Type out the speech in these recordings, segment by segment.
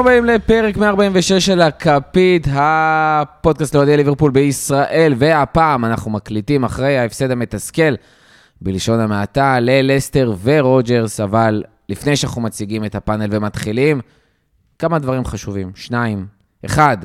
הבאים לפרק 146 של הכפית, הפודקאסט לאוהדי ליברפול בישראל, והפעם אנחנו מקליטים אחרי ההפסד המתסכל, בלשון המעטה, ללסטר ורוג'רס, אבל לפני שאנחנו מציגים את הפאנל ומתחילים, כמה דברים חשובים. שניים. אחד,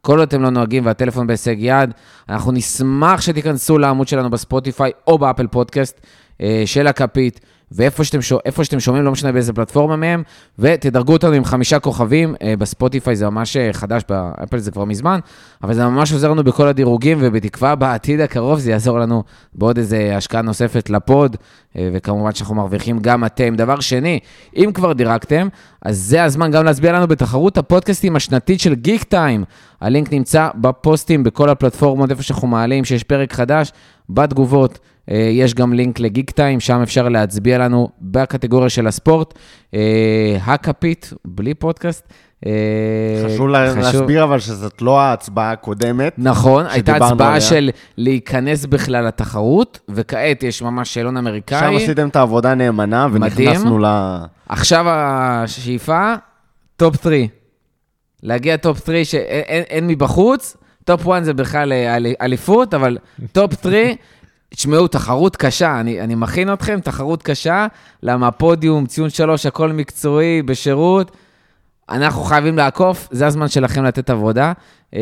כל עוד אתם לא נוהגים והטלפון בהישג יד, אנחנו נשמח שתיכנסו לעמוד שלנו בספוטיפיי או באפל פודקאסט אה, של הכפית. ואיפה שאתם, איפה שאתם שומעים, לא משנה באיזה פלטפורמה מהם, ותדרגו אותנו עם חמישה כוכבים. אה, בספוטיפיי זה ממש אה, חדש, באפל זה כבר מזמן, אבל זה ממש עוזר לנו בכל הדירוגים, ובתקווה בעתיד הקרוב זה יעזור לנו בעוד איזה השקעה נוספת לפוד, אה, וכמובן שאנחנו מרוויחים גם אתם. דבר שני, אם כבר דירגתם, אז זה הזמן גם להצביע לנו בתחרות הפודקאסטים השנתית של גיק טיים. הלינק נמצא בפוסטים בכל הפלטפורמות, איפה שאנחנו מעלים, שיש פרק חדש, בתגובות. אה, יש גם לינק ל Geektime, שם אפשר להצביע לנו בקטגוריה של הספורט. אה, הכפית, בלי פודקאסט. אה, חשוב לה- להסביר אבל שזאת לא ההצבעה הקודמת. נכון, הייתה הצבעה. של להיכנס בכלל לתחרות, וכעת יש ממש שאלון אמריקאי. שם עשיתם את העבודה נאמנה ונכנסנו ל... עכשיו השאיפה, top 3. להגיע top 3 שאין אין, אין מבחוץ, top 1 זה בכלל אל- אליפות, אבל top 3, תשמעו, תחרות קשה, אני, אני מכין אתכם, תחרות קשה, למה הפודיום, ציון 3, הכל מקצועי, בשירות. אנחנו חייבים לעקוף, זה הזמן שלכם לתת עבודה. אה,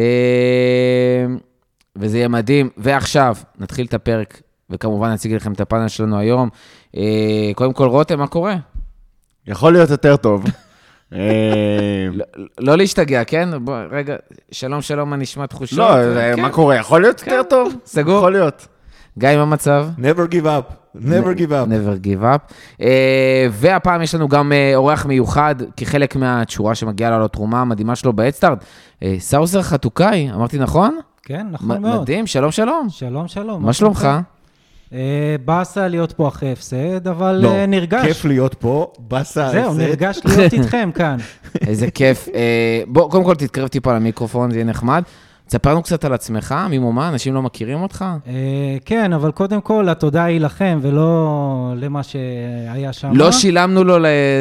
וזה יהיה מדהים. ועכשיו, נתחיל את הפרק, וכמובן נציג לכם את הפאנל שלנו היום. אה, קודם כל, רותם, מה קורה? יכול להיות יותר טוב. אה, לא- לא להשתגע, כן? בוא, רגע, שלום, שלום, מה נשמע תחושות? לא, כן. מה קורה? יכול להיות יותר טוב? סגור? יכול להיות. גיא, מה המצב? never give up, never give up. never give up. Uh, והפעם יש לנו גם uh, אורח מיוחד, כחלק מהתשורה שמגיעה לו על התרומה המדהימה שלו באדסטארט. Uh, סאוזר חתוקאי, אמרתי נכון? כן, נכון מאוד. מדהים, שלום, שלום. שלום, שלום. מה שלומך? אה, באסה להיות פה אחרי הפסד, אבל לא, אה, נרגש. כיף להיות פה, באסה זהו, ההפסד. נרגש להיות איתכם כאן. איזה כיף. Uh, בוא, קודם כל תתקרב טיפה למיקרופון, זה יהיה נחמד. תספר לנו קצת על עצמך, ממומה, אנשים לא מכירים אותך? אה, כן, אבל קודם כל, התודה היא לכם, ולא למה שהיה שם. לא שילמנו לו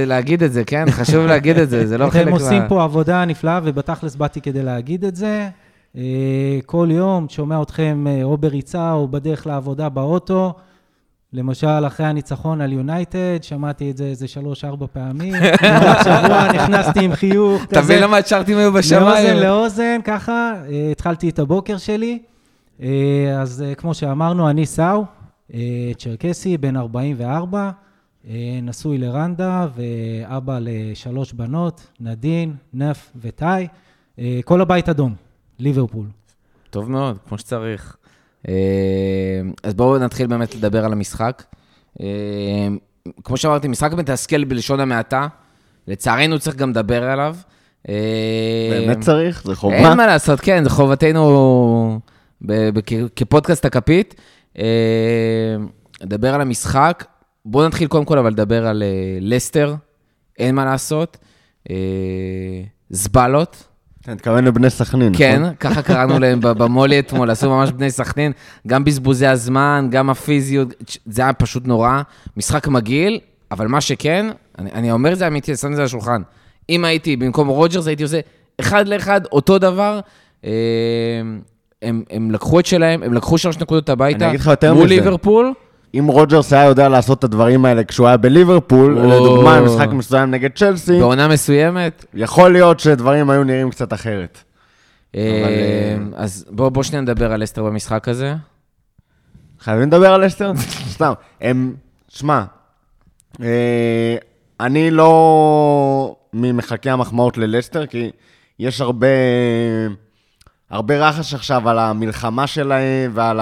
להגיד את זה, כן? חשוב להגיד את זה, זה לא חלק אתם מה... עושים פה עבודה נפלאה, ובתכלס באתי כדי להגיד את זה. אה, כל יום שומע אתכם אה, או בריצה או בדרך לעבודה באוטו. למשל, אחרי הניצחון על יונייטד, שמעתי את זה איזה שלוש-ארבע פעמים. שבוע נכנסתי עם חיוך כזה. תבין למה הצ'ארטים היו מאוזן בשמיים. לאוזן, ככה, אה, התחלתי את הבוקר שלי. אה, אז אה, כמו שאמרנו, אני סאו, צ'רקסי, בן 44, אה, נשוי לרנדה ואבא לשלוש בנות, נדין, נף וטאי. כל הבית אדום, ליברפול. טוב מאוד, כמו שצריך. אה, אז בואו נתחיל באמת לדבר על המשחק. אה, כמו שאמרתי, משחק מתסכל בלשון המעטה. לצערנו צריך גם לדבר עליו. אה, באמת צריך? זה חובה? אין מה לעשות, כן, זו חובתנו ב- ב- כ- כפודקאסט הכפית. לדבר על המשחק. בואו נתחיל קודם כל אבל לדבר על לסטר, אין מה לעשות. זבלות. אתה מתכוון לבני סכנין, כן, נכון? ככה קראנו להם במולי אתמול, עשו ממש בני סכנין, גם בזבוזי הזמן, גם הפיזיות, זה היה פשוט נורא. משחק מגעיל, אבל מה שכן, אני, אני אומר את זה אמיתי, שם את זה על השולחן. אם הייתי במקום רוג'רס, הייתי עושה אחד לאחד, אותו דבר. אה, הם, הם לקחו את שלהם, הם לקחו שלוש נקודות הביתה. מול. ליברפול. אם רוג'רס היה יודע לעשות את הדברים האלה כשהוא היה בליברפול, או. לדוגמה, משחק מסוים נגד צ'לסי, בעונה מסוימת. יכול להיות שדברים היו נראים קצת אחרת. אה, אבל, אה, אז בואו בוא שנייה נדבר על אסטר במשחק הזה. חייבים לדבר על אסטר? סתם. הם, שמע, אה, אני לא ממחלקי המחמאות ללסטר, כי יש הרבה, הרבה רחש עכשיו על המלחמה שלהם ועל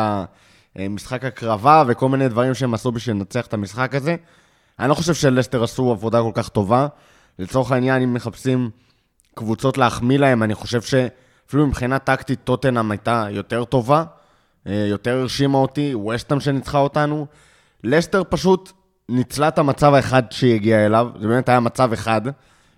המשחק הקרבה וכל מיני דברים שהם עשו בשביל לנצח את המשחק הזה. אני לא חושב שלסטר עשו עבודה כל כך טובה. לצורך העניין, אם מחפשים קבוצות להחמיא להם, אני חושב שאפילו מבחינה טקטית טוטנאם הייתה יותר טובה, אה, יותר הרשימה אותי, ווסטהאם שניצחה אותנו. לסטר פשוט ניצלה את המצב האחד שהיא הגיעה אליו, זה באמת היה מצב אחד,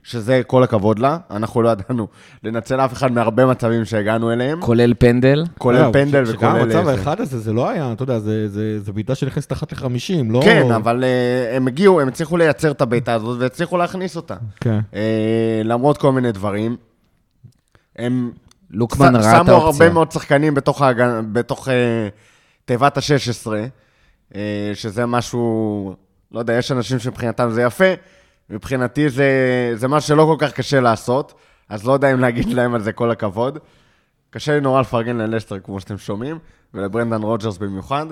שזה כל הכבוד לה. אנחנו לא ידענו לנצל אף אחד מהרבה מצבים שהגענו אליהם, כולל פנדל. כולל לא, פנדל ש- וכולל... שגם המצב זה. האחד הזה, זה לא היה, אתה יודע, זה- זה זה בעיטה שנכנסת אחת לחמישים, לא... כן, אבל אה, הם הגיעו, הם הצליחו לייצר את הבעיטה הזאת והצליחו להכניס אותה. כן. אה, למרות כל מיני דברים. הם לוקמן ש- ראה את שמו הרבה האופציה. מאוד שחקנים בתוך, אה, תיבת ה-16, אה, שזה משהו, לא יודע, יש אנשים שמבחינתם זה יפה, מבחינתי זה, זה משהו שלא כל כך קשה לעשות, אז לא יודע אם להגיד להם על זה כל הכבוד. קשה לי נורא לפרגן ללסטר, כמו שאתם שומעים, ולברנדן רוג'רס במיוחד.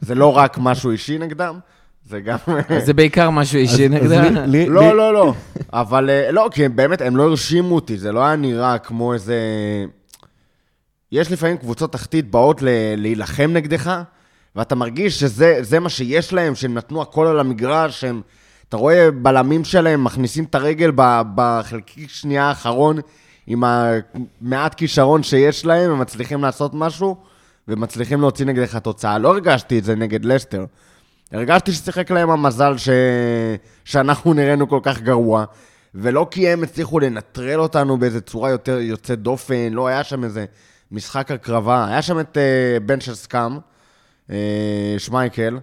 זה לא רק משהו אישי נגדם, זה גם... זה בעיקר משהו אישי לי- לא, לא, לא. אבל אה, לא, כי באמת, הם לא הרשימו אותי, זה לא היה נראה כמו איזה... יש לפעמים קבוצות תחתית באות ל- להילחם נגדך, ואתה מרגיש שזה זה מה שיש להם, שהם נתנו הכל על המגרש, שהם... אתה רואה בלמים שלהם מכניסים את הרגל ב- בחלקיק שנייה האחרון, עם המעט כישרון שיש להם, הם מצליחים לעשות משהו, ומצליחים להוציא נגדך תוצאה. לא הרגשתי את זה נגד לסטר. הרגשתי ששיחק להם המזל ש... שאנחנו נראינו כל כך גרוע, ולא כי הם הצליחו לנטרל אותנו באיזו צורה יותר יוצאת דופן, לא היה שם איזה משחק הקרבה. היה שם את uh, בן של סקאם, uh, שמייקל,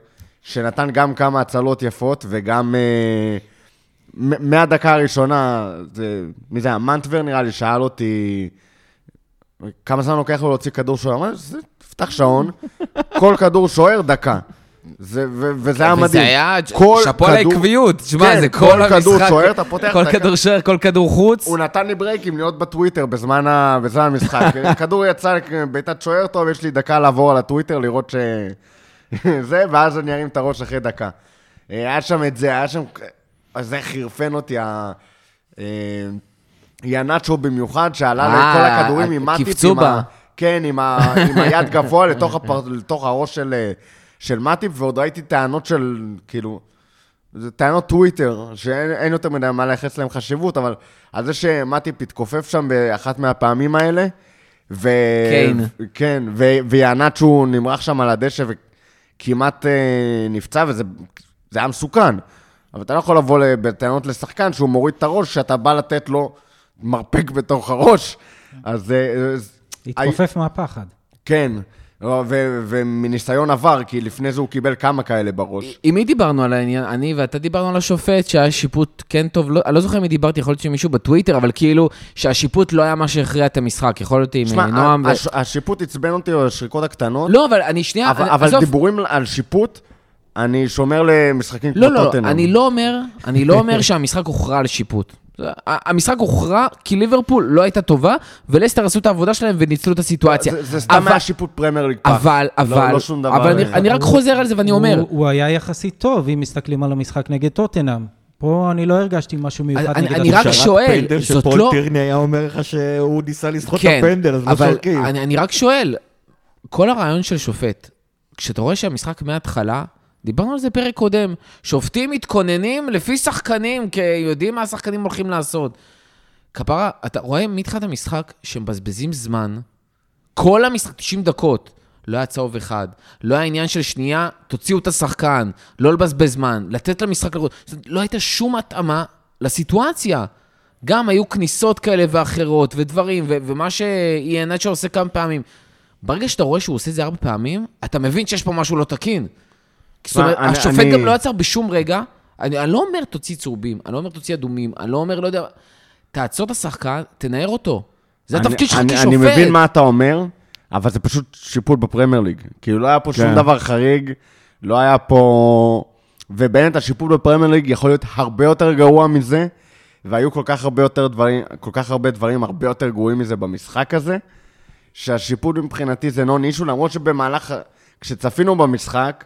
שנתן גם כמה הצלות יפות, וגם uh, מהדקה הראשונה, זה, מי זה היה? מנטבר נראה לי, שאל אותי כמה זמן לוקח לו להוציא כדור שוער. אמרתי, "זה- תפתח שעון, כל כדור שוער, דקה. זה, ו- וזה היה מדהים. וזה היה כל שאפו על כדור- העקביות. שמע, כן, זה כל כל כדור המשחק. שוער, אתה פותח כל כדור שוער, כל כדור חוץ. הוא נתן לי ברייקים להיות בטוויטר בזמן, ה... בזמן המשחק. כדור יצא, בעיטת שוער טוב, יש לי דקה לעבור על הטוויטר, לראות ש... זה, ואז אני ארים את הראש אחרי דקה. אה, היה שם את זה, היה שם... אז זה חירפן אותי, ה... אה, ינאצ'ו במיוחד, שעלה אה, הכדורים עם מאטיפ, קפצו עם בה. כן, עם, ה... עם היד גבוה לתוך, הפר... לתוך הראש של, של מאטיפ, ועוד ראיתי טענות של, כאילו, זה טענות טוויטר, שאין אין יותר מדי מה לייחס להם חשיבות, אבל על זה שמטיפ התכופף שם באחת מהפעמים האלה, ו... קיין. כן, ו... ויענת נמרח שם על הדשא וכמעט אה, נפצע, וזה זה היה מסוכן. אבל אתה לא יכול לבוא בטענות לשחקן שהוא מוריד את הראש, שאתה בא לתת לו מרפק בתוך הראש. אז... אה, אז- התכופף מהפחד. כן, ו- ומניסיון עבר, כי לפני זה הוא קיבל כמה כאלה בראש. עם מי דיברנו על העניין? אני ואתה דיברנו על השופט, שהיה שיפוט כן טוב, לא, אני לא זוכר אם דיברתי, יכול להיות שמישהו בטוויטר, אבל כאילו, שהשיפוט לא היה מה שהכריע את המשחק, יכול להיות עם שמע, אה, נועם ו... הש- השיפוט עצבן אותי על השריקות הקטנות, לא, אבל אני שנייה, אבל, אני- אבל עזוב. דיבורים על שיפוט, אני שומר למשחקים כמו לא, לא, טוטנאם. אני לא אומר, אני לא אומר שהמשחק הוכרע על שיפוט. המשחק הוכרע כי ליברפול לא הייתה טובה, ולסטר עשו את העבודה שלהם וניצלו את הסיטואציה. זה, זה סתם היה שיפוט פרמייר ליג פח. אבל, אבל, לא שום דבר. אבל אני, אני רק חוזר על זה ואני אומר, הוא, הוא היה יחסית טוב, אם מסתכלים על המשחק נגד טוטנאם. פה אני לא הרגשתי משהו מיוחד אני- נגד אני רק. שואל, זאת שפול לא- טירני היה אומר לך שהוא ניסה לסחוט את כן, הפנדל, אז לא אבל שורקים. אני, אני רק שואל, כל הרעיון של שופט, כשאתה רואה שהמשחק מההתחלה, דיברנו על זה פרק קודם, שופטים מתכוננים לפי שחקנים, כי יודעים מה השחקנים הולכים לעשות. כפרה, אתה רואה מתחילת המשחק שמבזבזים זמן, כל המשחק, 90 דקות, לא היה צהוב אחד, לא היה עניין של שנייה, תוציאו את השחקן, לא לבזבז זמן, לתת למשחק לראות. לא הייתה שום התאמה לסיטואציה. גם היו כניסות כאלה ואחרות, ודברים, ו- ומה שאיינצ'ה עושה כמה פעמים. ברגע שאתה רואה שהוא עושה את זה ארבע פעמים, אתה מבין שיש פה משהו לא תקין. זאת אומרת, אני- השופט אני- גם לא עצר בשום רגע. אני, אני לא אומר תוציא צהובים, אני לא אומר תוציא אדומים, אני לא אומר, לא יודע... תעצור את השחקן, תנער אותו. זה אני- התפקיד שלך כשופט. אני מבין מה אתה אומר, אבל זה פשוט שיפוט בפרמייר ליג. כאילו, לא היה פה שום כן. דבר חריג, לא היה פה... ובאמת, השיפוט בפרמייר ליג יכול להיות הרבה יותר גרוע מזה, והיו כל כך הרבה יותר דברים, כל כך הרבה דברים הרבה יותר גרועים מזה במשחק הזה, שהשיפוט מבחינתי זה נון אישו, למרות שבמהלך... כשצפינו במשחק,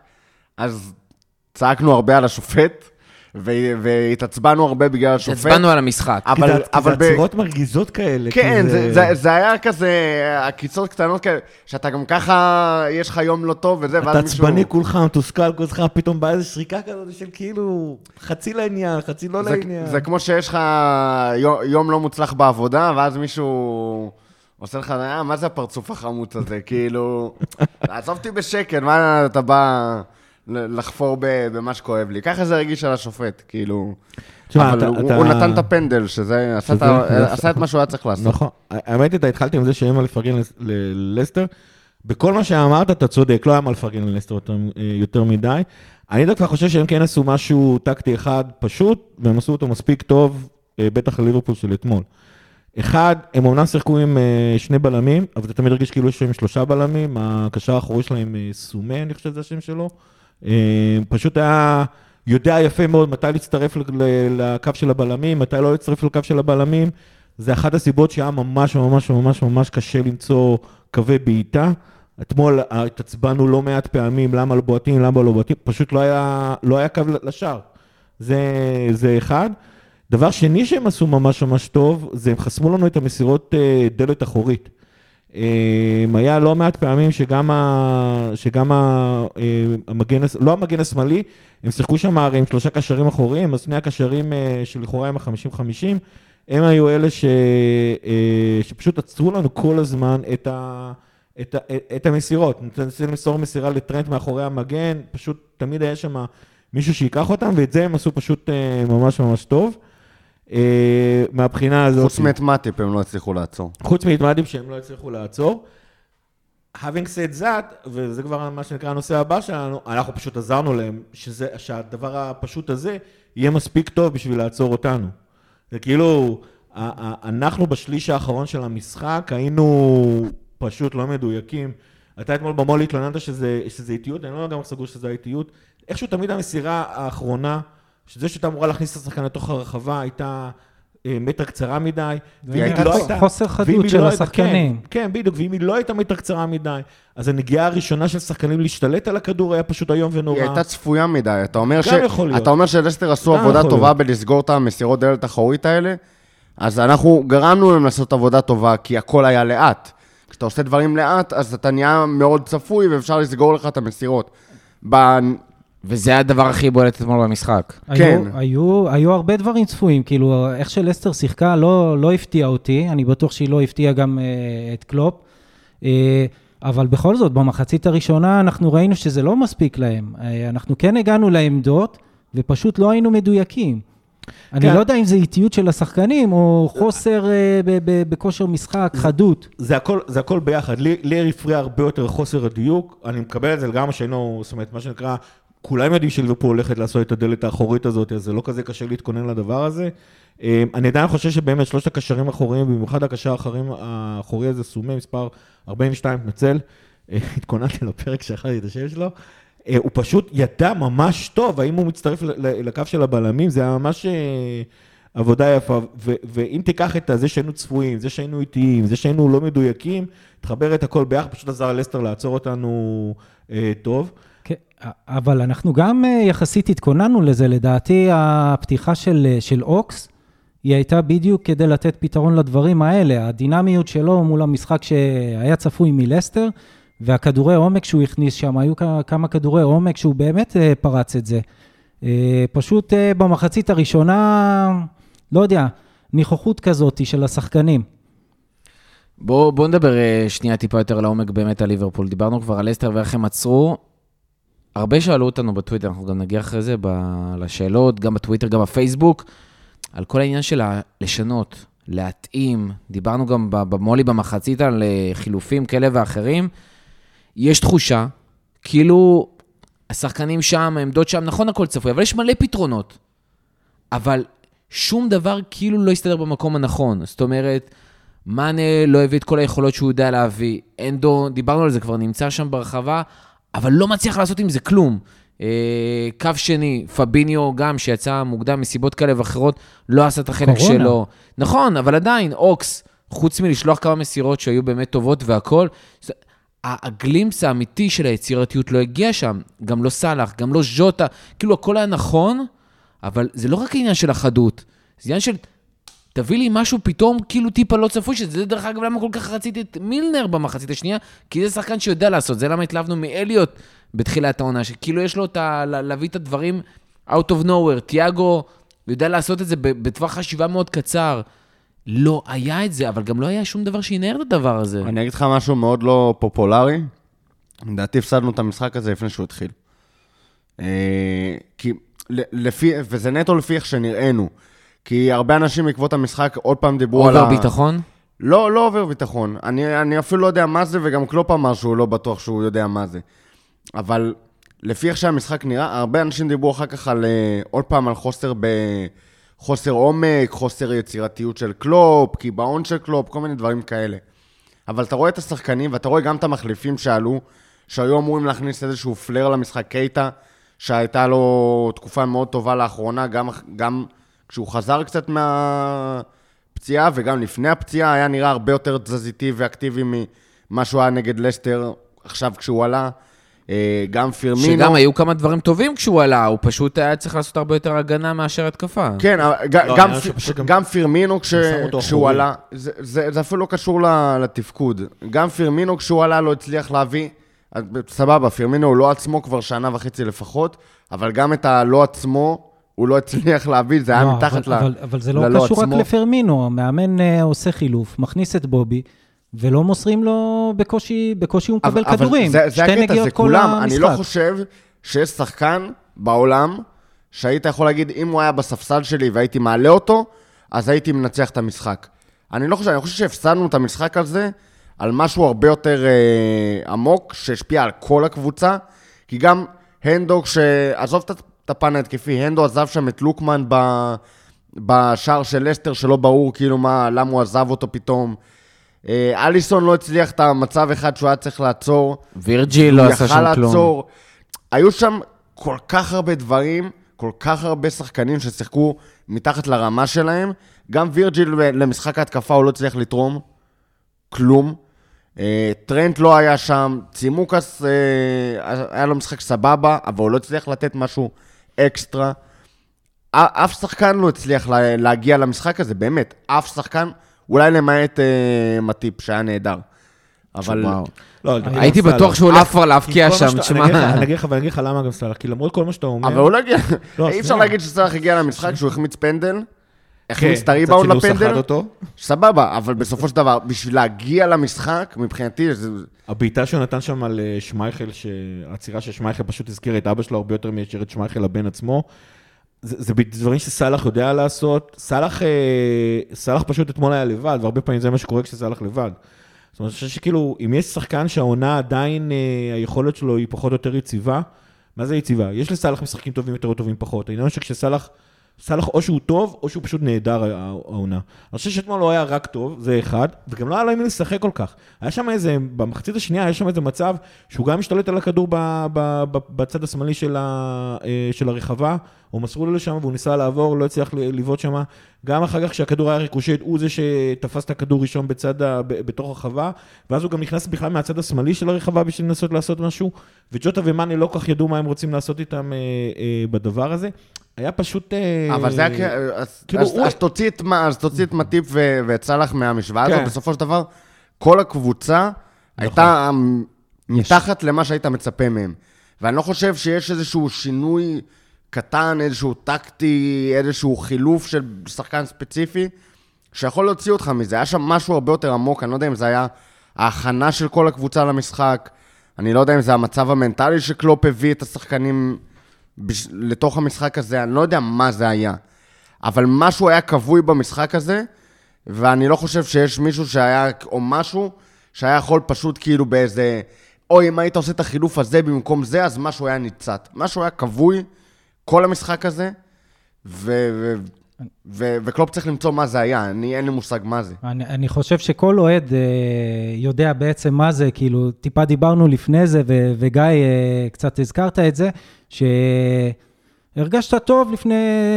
אז צעקנו הרבה על השופט, ו- והתעצבנו הרבה בגלל השופט. הצבענו על המשחק. כי אבל, כי אבל זה ב- עצירות מרגיזות כאלה. כן, זה, זה, זה היה כזה, עקיצות קטנות כאלה, שאתה גם ככה, יש לך יום לא טוב וזה, ואז אתה מישהו... עצבני כולך, מתוסכל כולך, פתאום באה איזו שריקה כזאת של כאילו חצי לעניין, חצי לא זה, לעניין. זה כמו שיש לך יום, יום לא מוצלח בעבודה, ואז מישהו עושה לך, אה, מה זה הפרצוף החמוץ הזה? כאילו, עזוב אותי בשקט, מה אתה בא לחפור במה שכואב לי. ככה זה הרגיש על השופט, כאילו... תשמע, אבל אתה- הוא אתה- הוא נתן את הפנדל, שזה... עשה את עשה את מה שהוא היה צריך לעשות. נכון. האמת, אתה התחלתי עם זה שאין מה לפרגן לס- ללסטר. בכל מה שאמרת, אתה צודק, לא היה מה לפרגן ללסטר יותר, אה, יותר מדי. אני דווקא חושב שהם כן עשו משהו טקטי אחד פשוט, והם עשו אותו מספיק טוב, אה, בטח לליברפול של אתמול. אחד, הם אומנם שיחקו עם אה, שני בלמים, אבל אתה תמיד הרגיש כאילו יש להם שלושה בלמים, הקשר האחורי שלהם סומה, אני חושב שזה השם שלו. אה, פשוט היה יודע יפה מאוד מתי להצטרף לקו של הבלמים, מתי לא להצטרף לקו של הבלמים. זה אחת הסיבות שהיה ממש ממש ממש ממש קשה למצוא קווי בעיטה. אתמול התעצבנו לא מעט פעמים, למה לא בועטים, למה לא בועטים, פשוט לא היה, לא היה קו לשער. זה, זה אחד. דבר שני שהם עשו ממש ממש טוב, זה הם חסמו לנו את המסירות אה, דלת אחורית. אה, היה לא מעט פעמים שגם, ה, שגם ה, אה, המגן, לא המגן השמאלי, הם שיחקו שם הרי עם שלושה קשרים אחוריים, אז שני הקשרים אה, שלכאורה הם ה-50-50, הם היו אלה ש, אה, שפשוט עצרו לנו כל הזמן את, ה, את, ה, את המסירות. ננסה למסור מסירה לטרנט מאחורי המגן, פשוט תמיד היה שם מישהו שיקח אותם, ואת זה הם עשו פשוט אה, ממש ממש טוב. אה, מהבחינה הזאת... חוץ מאת מאטיפ הם לא הצליחו לעצור. חוץ מהתמדים שהם לא הצליחו לעצור. having said that, וזה כבר מה שנקרא הנושא הבא שלנו, אנחנו פשוט עזרנו להם, שזה, שהדבר הפשוט הזה יהיה מספיק טוב בשביל לעצור אותנו. זה כאילו, אנחנו בשליש האחרון של המשחק היינו פשוט לא מדויקים. אתה אתמול במו"ל התלוננת שזה, שזה איטיות, אני לא לגמרי סגור שזה האיטיות. איכשהו תמיד המסירה האחרונה, שזה שהייתה אמורה להכניס את השחקן לתוך הרחבה, הייתה אה, מטר קצרה מדי. ואם הייתה לא חוס- הייתה- חוסר חדות של לא השחקנים. כן, כן, בדיוק, ואם היא לא הייתה מטר קצרה מדי, אז הנגיעה הראשונה של שחקנים להשתלט על הכדור היה פשוט איום ונורא. היא הייתה צפויה מדי. אתה אומר, להיות. אתה אומר שלסטר עשו עבודה טובה להיות. בלסגור את המסירות דלת אחורית האלה, אז אנחנו גרמנו להם לעשות עבודה טובה, כי הכל היה לאט. כשאתה עושה דברים לאט, אז אתה נהיה מאוד צפוי ואפשר לסגור לך את המסירות. וזה הדבר הכי בולט אתמול במשחק. כן. היו, היו, היו הרבה דברים צפויים, כאילו, איך שלסטר שיחקה לא, לא הפתיע אותי, אני בטוח שהיא לא הפתיעה גם uh, את קלופ, uh, אבל בכל זאת, במחצית הראשונה אנחנו ראינו שזה לא מספיק להם. Uh, אנחנו כן הגענו לעמדות, ופשוט לא היינו מדויקים. אני כן. לא יודע אם זה איטיות של השחקנים, או חוסר ב- ב- בכושר משחק, חדות. זה הכל, זה הכל ביחד. לי, לי הפריע הרבה יותר חוסר הדיוק. אני מקבל את זה לגמרי שהיינו, זאת אומרת, מה שנקרא, כולם יודעים שליברפול הולכת לעשות את הדלת האחורית הזאת, אז זה לא כזה קשה להתכונן לדבר הזה. אה, אני עדיין חושב שבאמת שלושת הקשרים האחוריים, במיוחד הקשר האחורי הזה, סומי, מספר 42, מתנצל, אה, התכוננתי לפרק שאכלתי את השם שלו. אה, הוא פשוט ידע ממש טוב, האם הוא מצטרף לקו של הבלמים, זה היה ממש אה, עבודה יפה. ואם תיקח את זה שהיינו צפויים, זה שהיינו איטיים, זה שהיינו לא מדויקים, תחבר את הכל ביחד, פשוט עזר לסטר לעצור אותנו טוב. אבל אנחנו גם אה, יחסית התכוננו לזה. לדעתי, הפתיחה של, אה, של אוקס, היא הייתה בדיוק כדי לתת פתרון לדברים האלה. הדינמיות שלו מול המשחק שהיה צפוי מלסטר, והכדורי עומק שהוא הכניס שם, היו כמה כדורי עומק שהוא באמת אה, פרץ את זה. פשוט במחצית הראשונה, לא יודע, ניחוחות כזאת של השחקנים. בואו בוא נדבר שנייה טיפה יותר לעומק באמת על ליברפול. דיברנו כבר על אסטר ואיך הם עצרו. הרבה שאלו אותנו בטוויטר, אנחנו גם נגיע אחרי זה ב- לשאלות, גם בטוויטר, גם בפייסבוק, על כל העניין של לשנות, להתאים. דיברנו גם במולי במחצית על אה, חילופים כאלה ואחרים. יש תחושה, כאילו השחקנים שם, העמדות שם, נכון הכל צפוי, אבל יש מלא פתרונות. אבל שום דבר כאילו לא הסתדר במקום הנכון. זאת אומרת, מאנה לא הביא את כל היכולות שהוא יודע להביא. אנדו, דיברנו על זה כבר, נמצא שם ברחבה, אבל לא מצליח לעשות עם זה כלום. אה, קו שני, פביניו גם, שיצא מוקדם מסיבות כאלה ואחרות, לא עשה את החלק קורונה. שלו. נכון, אבל עדיין, אוקס, חוץ מלשלוח כמה מסירות שהיו באמת טובות והכול, הגלימפס האמיתי של היצירתיות לא הגיע שם. גם לא סאלח, גם לא ז'וטה, כאילו הכל היה נכון, אבל זה לא רק העניין של החדות, זה עניין של תביא לי משהו פתאום כאילו טיפה לא צפוי, שזה דרך אגב למה כל כך רציתי את מילנר במחצית השנייה, כי זה שחקן שיודע לעשות, זה למה התלהבנו מאליוט בתחילת העונה, שכאילו יש לו את ה... לה- להביא את הדברים out of nowhere, תיאגו יודע לעשות את זה בטווח חשיבה מאוד קצר. לא היה את זה, אבל גם לא היה שום דבר שינער את הדבר הזה. אני אגיד לך משהו מאוד לא פופולרי. לדעתי הפסדנו את המשחק הזה לפני שהוא התחיל. אה, כי לפי, וזה נטו לפי איך שנראינו. כי הרבה אנשים בעקבות המשחק עוד פעם דיברו על ה... over ביטחון? לא, לא over ביטחון. אני, אני אפילו לא יודע מה זה, וגם קלופ אמר שהוא לא בטוח שהוא יודע מה זה. אבל לפי איך שהמשחק נראה, הרבה אנשים דיברו אחר כך על, אה, עוד פעם על חוסר ב... חוסר עומק, חוסר יצירתיות של קלופ, קיבעון של קלופ, כל מיני דברים כאלה. אבל אתה רואה את השחקנים, ואתה רואה גם את המחליפים שעלו, שהיו אמורים להכניס איזשהו פלר למשחק קייטה, שהייתה לו תקופה מאוד טובה לאחרונה, גם, גם כשהוא חזר קצת מהפציעה, וגם לפני הפציעה היה נראה הרבה יותר תזזיתי ואקטיבי ממה שהוא היה נגד לסטר עכשיו כשהוא עלה. אה, גם פירמינו... שגם היו כמה דברים טובים כשהוא עלה, הוא פשוט היה צריך לעשות הרבה יותר הגנה מאשר התקפה. כן, לא, גם, פירמינו כש, כשהוא עלה, זה, זה, זה אפילו לא קשור לתפקוד. גם פירמינו כשהוא עלה לא הצליח להביא, סבבה, פירמינו הוא לא עצמו כבר שנה וחצי לפחות, אבל גם את הלא עצמו, הוא לא הצליח להביא, זה היה לא, מתחת אבל, ל, אבל, אבל זה לא קשור עצמו. רק לפירמינו, המאמן uh, עושה חילוף, מכניס את בובי. ולא מוסרים לו בקושי, בקושי הוא מקבל אבל, כדורים. אבל זה, זה הקטע, זה כולם. המשחק. אני לא חושב שיש שחקן בעולם שהיית יכול להגיד, אם הוא היה בספסל שלי והייתי מעלה אותו, אז הייתי מנצח את המשחק. אני לא חושב, אני חושב שהפסדנו את המשחק הזה על משהו הרבה יותר אה, עמוק, שהשפיע על כל הקבוצה, כי גם הנדו, עזוב את הפן ההתקפי, הנדו עזב שם את לוקמן ב, בשער של לסטר, שלא ברור כאילו מה, למה הוא עזב אותו פתאום. אה, אליסון לא הצליח את המצב אחד שהוא היה צריך לעצור. וירג'יל לא עשה שם כלום. לעצור. היו שם כל כך הרבה דברים, כל כך הרבה שחקנים ששיחקו מתחת לרמה שלהם. גם וירג'יל למשחק ההתקפה הוא לא הצליח לתרום כלום. אה, טרנט לא היה שם, צימוקס אה, היה לו משחק סבבה, אבל הוא לא הצליח לתת משהו אקסטרה. אף שחקן לא הצליח להגיע למשחק הזה, באמת, אף שחקן. אולי למעט אה, מטיפ, שהיה נהדר. אבל... לא, הייתי בטוח שהוא הולך כבר להבקיע שם, תשמע. אני אגיד לך, ואני אגיד לך למה גם סלאח, כי למרות כל מה שאתה אומר... אבל הוא לא הגיע, לא, אי אפשר להגיד שסלאח הגיע למשחק שהוא החמיץ פנדל, החמיץ את הריבאונד לפנדל, סבבה, אבל בסופו של דבר, בשביל להגיע למשחק, מבחינתי... הבעיטה שהוא נתן שם על אה, שמייכל, העצירה של שמייכל פשוט הזכירה את אבא שלו הרבה יותר מאשר את שמייכל לבן עצמו. זה, זה דברים שסאלח יודע לעשות. סאלח, אה, סאלח פשוט אתמול היה לבד, והרבה פעמים זה מה שקורה כשסאלח לבד. זאת אומרת, אני חושב שכאילו, אם יש שחקן שהעונה עדיין, אה, היכולת שלו היא פחות או יותר יציבה, מה זה יציבה? יש לסאלח משחקים טובים יותר או טובים פחות. העניין שכשסאלח... סאלח או שהוא טוב, או שהוא פשוט נהדר העונה. אני חושב שאתמול לא היה רק טוב, זה אחד, וגם לא היה לו עם לשחק כל כך. היה שם איזה, במחצית השנייה היה שם איזה מצב שהוא גם משתלט על הכדור ב, ב, ב, בצד השמאלי של, ה, אה, של הרחבה, או מסרו לו לשם והוא ניסה לעבור, לא הצליח לבעוט שם. גם אחר כך כשהכדור היה ריקושט, הוא זה שתפס את הכדור ראשון בצד, ב, בתוך הרחבה, ואז הוא גם נכנס בכלל מהצד השמאלי של הרחבה בשביל לנסות לעשות משהו, וג'וטה ומאני לא כל כך ידעו מה הם רוצים לעשות איתם אה, אה, בדבר הזה. היה פשוט... אה, אבל זה היה... כאילו, אז, הוא... אז תוציא את, אז תוציא את מטיפ ו... ואת סאלח מהמשוואה כן. הזאת, בסופו של דבר, כל הקבוצה נכון. הייתה מתחת למה שהיית מצפה מהם. ואני לא חושב שיש איזשהו שינוי קטן, איזשהו טקטי, איזשהו חילוף של שחקן ספציפי, שיכול להוציא אותך מזה. היה שם משהו הרבה יותר עמוק, אני לא יודע אם זה היה ההכנה של כל הקבוצה למשחק, אני לא יודע אם זה המצב המנטלי שקלופ הביא את השחקנים בש... לתוך המשחק הזה, אני לא יודע מה זה היה, אבל משהו היה כבוי במשחק הזה, ואני לא חושב שיש מישהו שהיה, או משהו, שהיה יכול פשוט כאילו באיזה, אוי, אם היית עושה את החילוף הזה במקום זה, אז משהו היה ניצת. משהו היה כבוי, כל המשחק הזה, ו... ו... ו- וקלופ צריך למצוא מה זה היה, אני, אין לי מושג מה זה. אני, אני חושב שכל אוהד אה, יודע בעצם מה זה, כאילו, טיפה דיברנו לפני זה, ו- וגיא, אה, קצת הזכרת את זה, שהרגשת טוב לפני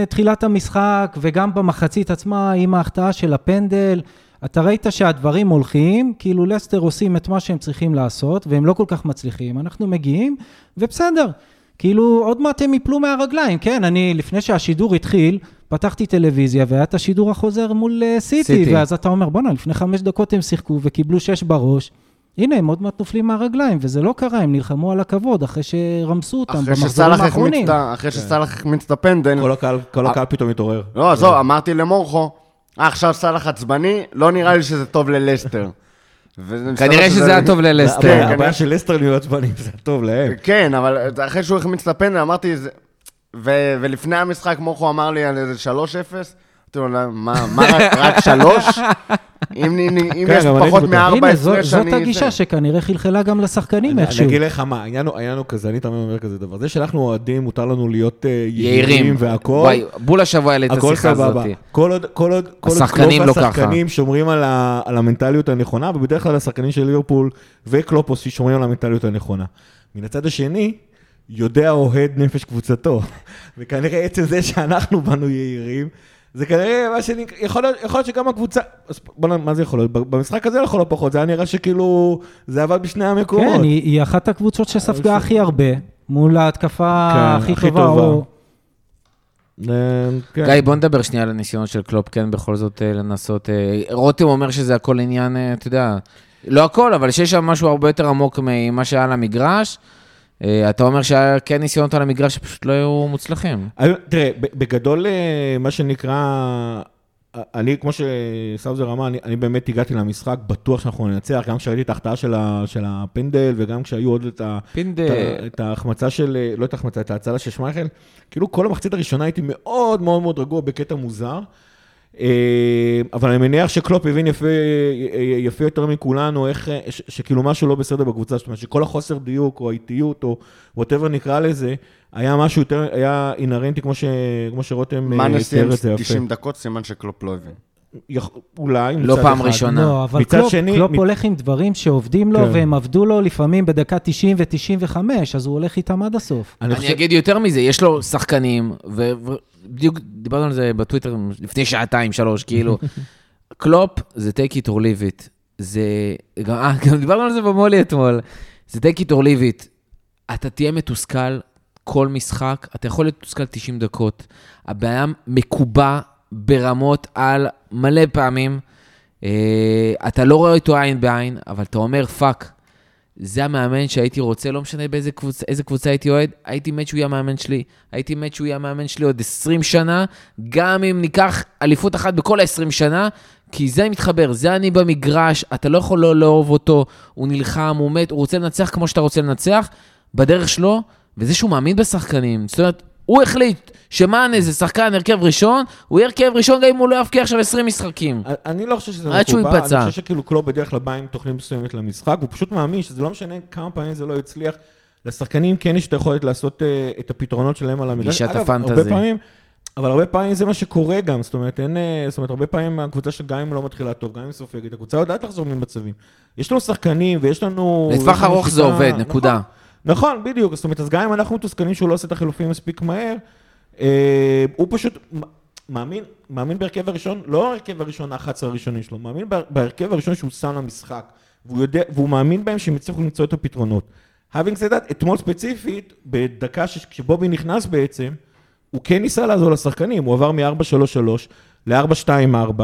תחילת המשחק, וגם במחצית עצמה, עם ההחטאה של הפנדל, אתה ראית שהדברים הולכים, כאילו לסטר עושים את מה שהם צריכים לעשות, והם לא כל כך מצליחים, אנחנו מגיעים, ובסדר. כאילו, עוד מעט הם יפלו מהרגליים, כן, אני, לפני שהשידור התחיל, פתחתי טלוויזיה והיה את השידור החוזר מול uh, סיטי, סיטי, ואז אתה אומר, בואנה, לפני חמש דקות הם שיחקו וקיבלו שש בראש. הנה, הם עוד מעט נופלים מהרגליים, וזה לא קרה, הם נלחמו על הכבוד אחרי שרמסו אותם במחזורים האחרונים. אחרי כן. שסאלח החמיץ את הפנדל. כל הקהל, כל הקהל פתאום התעורר. לא, עזוב, אמרתי למורכו, אה, עכשיו סאלח עצבני, לא נראה לי שזה טוב ללסטר. כנראה שזה היה טוב ללסטר. כן, הבעיה- של לסטר להיות עצבנים, זה טוב להם. כן, אבל אחרי שהוא החמיץ את הפנדל, אמרתי, ולפני המשחק מוחו אמר לי על איזה 3-0, אמרתי לו, "לא, מה, רק- 3? אם אם כן, יש אני פחות מארבע זו- הפרש, זאת אני... הגישה שכנראה חלחלה גם לשחקנים אני איכשהו. אגיד לך מה, העניין הוא- כזה, אני תמיד אומר כזה דבר. זה שאנחנו אוהדים, מותר לנו להיות אה, יהירים. יהירים והכול. וואי, בול השבוע העלה את השיחה הזאת. כל עוד, כל עוד, כל עוד השחקנים לא והשחקנים שומרים על, המנטליות הנכונה, ובדרך כלל השחקנים של ליברפול וקלופוס שומרים על המנטליות הנכונה. מן הצד השני, יודע אוהד נפש קבוצתו. וכנראה עצם זה שאנחנו באנו יהירים, זה כנראה מה שנקרא, יכול להיות, יכול להיות שגם הקבוצה, בוא. מה זה יכול להיות? במשחק הזה לכל הפחות, זה היה נראה שכאילו, זה עבד בשני המקומות. כן, היא היא אחת הקבוצות שספגה הכי הרבה, מול ההתקפה כן, הכי הכי טובה. טובה. או- אה, כן. גיא, בוא נדבר שנייה על הניסיונות של קלופ, כן, בכל זאת אה, לנסות. אה, רותם אומר שזה הכל עניין, אה, אתה יודע, לא הכל, אבל שיש שם משהו הרבה יותר עמוק ממה שהיה על המגרש. אה, אתה אומר שהיה כן ניסיונות על המגרש שפשוט לא היו מוצלחים. היו- תראה, בגדול, אה, מה שנקרא, אה, אני, כמו שסאוזר אמר, אני, אני באמת הגעתי למשחק, בטוח שאנחנו ננצח, גם כשראיתי את ההחטאה של, ה- של הפנדל, וגם כשהיו עוד את, ה, את, פינדל. ה- את ההחמצה של, אה, לא את ההחמצה, את ההצלה של שמייכל, כאילו כל המחצית הראשונה הייתי מאוד מאוד מאוד רגוע בקטע מוזר. אה, אבל אני מניח שקלופ הבין יפה, יפה יותר מכולנו, איך, אה, ש, שכאילו משהו לא בסדר בקבוצה, זאת אומרת שכל החוסר דיוק או האיטיות או whatever נקרא לזה, היה משהו יותר, היה אינהרנטי כמו, ש, כמו שרותם מה אה, תיאר את זה יפה. 90 דקות, סימן שקלופ לא הבין. יכ- אולי, לא פעם אחד. ראשונה. לא, אבל קלופ, שני- קלופ מצ- הולך עם דברים שעובדים לו, כן. והם עבדו לו לפעמים בדקה 90 ו-95, אז הוא הולך איתם עד הסוף. אני אני חושב, אגיד יותר מזה, יש לו שחקנים, ובדיוק דיברנו על זה בטוויטר לפני שעתיים, שלוש, כאילו, קלופ זה take it or leave it. זה, גם, אה, גם דיברנו על זה במולי אתמול. זה take it or leave it. אתה תהיה מתוסכל כל משחק, אתה יכול להיות מתוסכל 90 דקות. הבעיה מקובע ברמות על מלא פעמים. אה, אתה לא רואה אותו עין בעין, אבל אתה אומר, fuck, זה המאמן שהייתי רוצה, לא משנה באיזה קבוצה, איזה קבוצה הייתי אוהד, הייתי מת שהוא יהיה המאמן שלי. הייתי מת שהוא יהיה המאמן שלי עוד 20 שנה, גם אם ניקח אליפות אחת בכל ה-20 שנה, כי זה מתחבר, זה אני במגרש, אתה לא יכול לא לאהוב אותו, הוא נלחם, הוא מת, הוא רוצה לנצח כמו שאתה רוצה לנצח, בדרך שלו, וזה שהוא מאמין בשחקנים. זאת אומרת, הוא החליט שמאנה זה שחקן הרכב ראשון, הוא יהיה הרכב ראשון גם אם הוא לא יבקיע עכשיו 20 משחקים. אני לא חושב שזה עד שהוא מקובל, ייפצע. אני חושב שכאילו קלופ בדרך כלל בא עם תוכנית מסוימת למשחק, הוא פשוט מאמין שזה לא משנה כמה פעמים זה לא יצליח. לשחקנים כן יש את היכולת לעשות אה, את הפתרונות שלהם על המגרש. גישת הפנטזי. הרבה פעמים, אבל הרבה פעמים זה מה שקורה גם, זאת אומרת, אין, אה, זאת אומרת, הרבה פעמים הקבוצה שגם אם לא מתחילה טוב, גם אם סופגת, הקבוצה יודעת לחזור ממצבים. יש לנו שחקנים ויש לנו... לטווח ארוך זה עובד. נקודה. נכון, בדיוק. זאת אומרת, אז גם אם אנחנו מתוסכלים שהוא לא עושה את החילופים מספיק מהר, אה, הוא פשוט מאמין, מאמין בהרכב הראשון, לא ההרכב הראשון, ה-11 הראשונים שלו, מאמין בה- בהרכב הראשון שהוא שם למשחק. והוא, יודע, והוא מאמין בהם שהם יצליחו למצוא את הפתרונות. having said that, אתמול ספציפית, בדקה ש- כשבובי נכנס בעצם, הוא כן ניסה לעזור לשחקנים, הוא עבר מ-4-3-3 ל-4-2-4,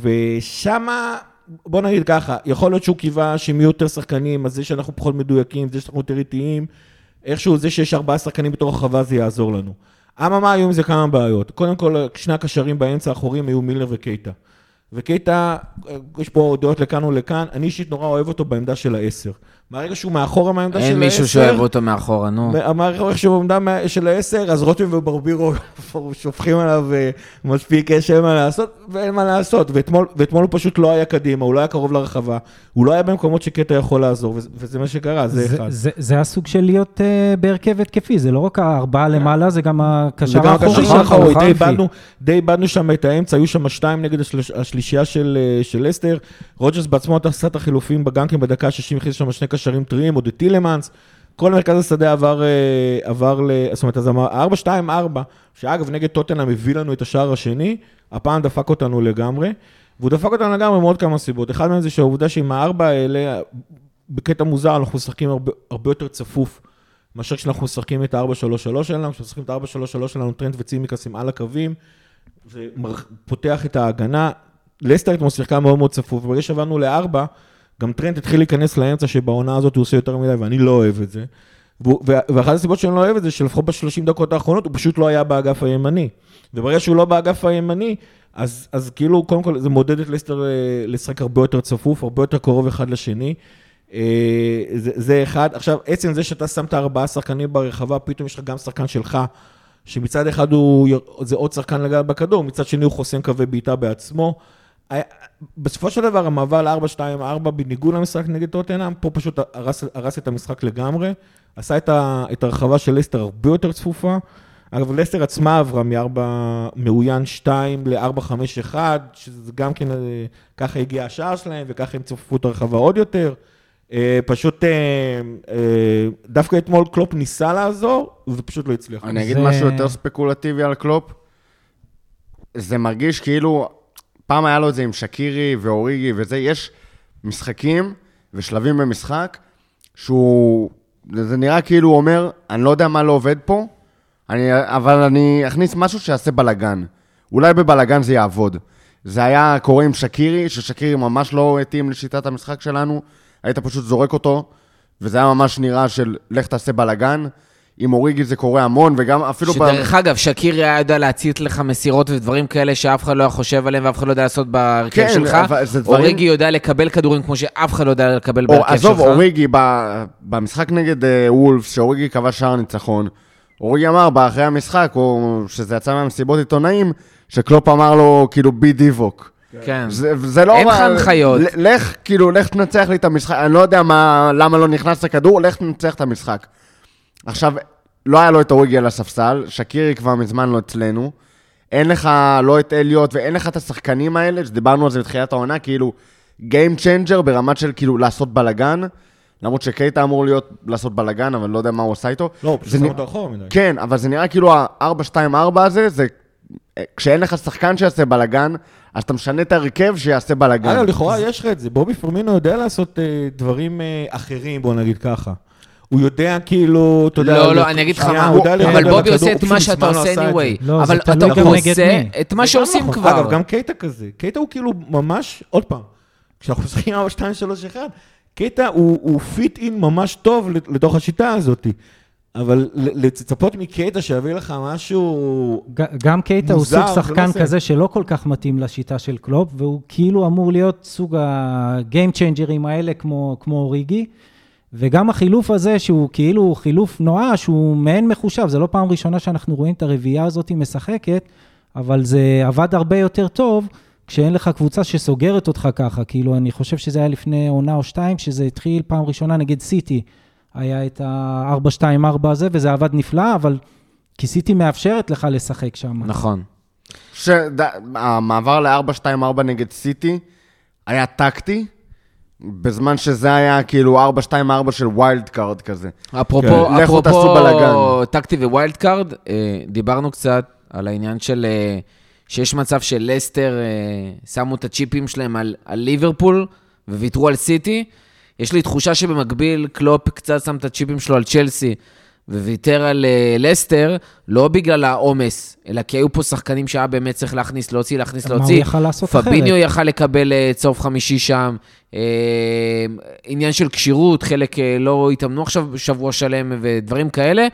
ושמה, בוא נגיד ככה, יכול להיות שהוא קיווה שהם יהיו יותר שחקנים, אז זה שאנחנו פחות מדויקים, זה שאנחנו יותר איטיים, איכשהו זה שיש ארבעה שחקנים בתוך הרחבה זה יעזור לנו. אממה, היו עם זה כמה בעיות. קודם כל, שני הקשרים באמצע האחוריים היו מילר וקייטה. וקייטה, יש פה דעות לכאן ולכאן, אני אישית נורא אוהב אותו בעמדה של העשר. מהרגע שהוא מאחורה מהעמדה של העשר... אין מישהו שאוהב אותו מאחורה, נו. מהרגע שהוא בעמדה מה- של העשר, אז רותם וברבירו שופכים עליו אה, מספיק אש, אין מה לעשות, ואין מה לעשות. ואתמול, ואתמול הוא פשוט לא היה קדימה, הוא לא היה קרוב לרחבה, הוא לא היה במקומות שקטע יכול לעזור, וזה- וזה מה שקרה, זה זה- אחד. זה- זה הסוג של להיות אה, בהרכב התקפי, זה לא רק הארבעה למעלה, זה גם הקשר האחורי. של האחורי, די. איבדנו, שם את האמצע, היו שם שתיים נגד השלישייה של, אה, של אסטר. רוג'רס בעצמו עשה את החילופים בגנקים בדקה ה-60, הכניס שם שני קשרים טריים, עוד את טילמנס. כל מרכז השדה עבר, אה, עבר ל... זאת אומרת, אז אמר, 4-2-4, שאגב, נגד טוטנאם הביא לנו את השער השני, הפעם דפק אותנו לגמרי, והוא דפק אותנו לגמרי מעוד כמה סיבות. אחד מהם זה שהעובדה שעם הארבע האלה, בקטע מוזר, אנחנו משחקים הרבה, הרבה יותר צפוף. מאשר כשאנחנו משחקים את ה-4-3-3 שלנו, משחקים את ה-4-3-3 שלנו, טרנט וצימיקאס על הקווים, זה מר- פותח את ההגנה. לסטר אתמול שיחקה מאוד מאוד צפוף, וברגע שעברנו לארבע, גם טרנט התחיל להיכנס לאמצע שבעונה הזאת הוא עושה יותר מדי, ואני לא אוהב את זה. ואחת הסיבות שאני לא אוהב את זה, שלפחות בשלושים דקות האחרונות הוא פשוט לא היה באגף הימני. וברגע שהוא לא באגף הימני, אז, אז כאילו, קודם כל, זה מעודד את לסטר אה, לשחק הרבה יותר צפוף, הרבה יותר קרוב אחד לשני. אה, זה, זה אחד. עכשיו, עצם זה שאתה שמת ארבעה שחקנים ברחבה, פתאום יש לך גם שחקן שלך, שמצד אחד הוא, זה עוד שחקן לגעת בכדור, מצד שני הוא חוסם קווי בעיטה בעצמו. היה- בסופו של דבר, המעבר ל-4-2-4, בניגוד למשחק נגד טוטנאם, פה פשוט הרס, הרס את המשחק לגמרי, עשה את, ה, את הרחבה של לסטר הרבה יותר צפופה. אגב, לסטר עצמה עברה מ-4-4-2 ל-4-5-1, שזה גם כן, אה, ככה הגיע השער שלהם, וככה הם צפפו את הרחבה עוד יותר. אה, פשוט, אה, אה, דווקא אתמול קלופ ניסה לעזור, ופשוט לא הצליח. אני אגיד זה- משהו יותר ספקולטיבי על קלופ. זה מרגיש כאילו, פעם היה לו את זה עם שקירי ואוריגי וזה, יש משחקים ושלבים במשחק שהוא, זה נראה כאילו הוא אומר, אני לא יודע מה לא עובד פה, אני, אבל אני אכניס משהו שיעשה בלאגן. אולי בבלאגן זה יעבוד. זה היה קורה עם שקירי, ששקירי ממש לא התאים לשיטת המשחק שלנו, היית פשוט זורק אותו, וזה היה ממש נראה של לך תעשה בלאגן. עם אוריגי זה קורה המון, וגם אפילו... שדרך אגב, שקירי היה יודע להציץ לך מסירות ודברים כאלה שאף אחד לא היה חושב עליהם ואף אחד לא יודע לעשות בהרכב כן, שלך. דברים- אוריגי יודע לקבל כדורים כמו שאף אחד לא יודע לקבל בהרכב שלך. עזוב, אוריגי, ב- במשחק נגד אה, וולפס, שאוריגי כבש שער ניצחון, אוריגי אמר באחרי המשחק, או שזה יצא מהמסיבות עיתונאים, שקלופ אמר לו, כאילו, בי דיווק. כן. זה, זה לא... אין לך הנחיות. לך, כאילו, לך תנצח לי את המשחק, אני לא יודע מה, למה לא נכנס לכדור, לך תנצח את המשחק. עכשיו, לא היה לו את אוריגי על הספסל, שקירי כבר מזמן לא אצלנו. אין לך לא את אליוט ואין לך את השחקנים האלה, שדיברנו על זה בתחילת העונה, כאילו, Game Changer ברמת של כאילו לעשות בלאגן. למרות שקייטה אמור להיות לעשות בלאגן, אבל לא יודע מה הוא עושה איתו. לא, פשוט זה שם אותו אחורה מדי. כן, אבל זה נראה כאילו ה-4-2-4 הזה, זה... כשאין לך שחקן שיעשה בלאגן, אז אתה משנה את ההרכב שיעשה בלאגן. אגב, לכאורה יש לך את זה. בובי פרמינו יודע לעשות אה, דברים אה, אחרים, בוא נגיד ככה. הוא יודע כאילו, אתה יודע... לא, לא, אני אגיד לך מה, אבל בובי עושה את מה שאתה לא עושה anyway. לא, אבל אתה עושה. את מה שעושים נכון. כבר. אגב, גם קייטה כזה. קייטה הוא כאילו ממש, עוד פעם, כשאנחנו משחקים 4, 2, 3, 1, קייטה הוא, fit in ממש טוב לתוך השיטה הזאת. אבל לצפות מקייטה שיביא לך משהו... גם קייטה הוא סוג לא שחקן זה. כזה שלא כל כך מתאים לשיטה של קלופ, והוא כאילו אמור להיות סוג ה- game changer ים האלה כמו, כמו אוריגי. וגם החילוף הזה, שהוא כאילו חילוף נואש, הוא מעין מחושב, זה לא פעם ראשונה שאנחנו רואים את הרביעייה הזאת משחקת, אבל זה עבד הרבה יותר טוב כשאין לך קבוצה שסוגרת אותך ככה. כאילו, אני חושב שזה היה לפני עונה או שתיים, שזה התחיל פעם ראשונה נגד סיטי. היה את ה-4-2-4 הזה, וזה עבד נפלא, אבל כי סיטי מאפשרת לך לשחק שם. נכון. שהמעבר ל-4-2-4 נגד סיטי היה טקטי, בזמן שזה היה כאילו 4-2-4 של wild card כזה. אפרופו, כן. לכו תעשו בלאגן. אפרופו טקטי ו wild card, אה, דיברנו קצת על העניין של, אה, שיש מצב של לסטר אה, שמו את הצ'יפים שלהם על, על ליברפול וויתרו על סיטי. יש לי תחושה שבמקביל קלופ קצת שם את הצ'יפים שלו על צ'לסי וויתר על אה, לסטר, לא בגלל העומס, אלא כי היו פה שחקנים שהיה באמת צריך להכניס, להוציא, להכניס, מה הוא להוציא. יכל לעשות אחרת? פביניו יכל לקבל אה, צהוב חמישי שם. אה, עניין של כשירות, חלק לא התאמנו עכשיו שבוע שלם ודברים כאלה.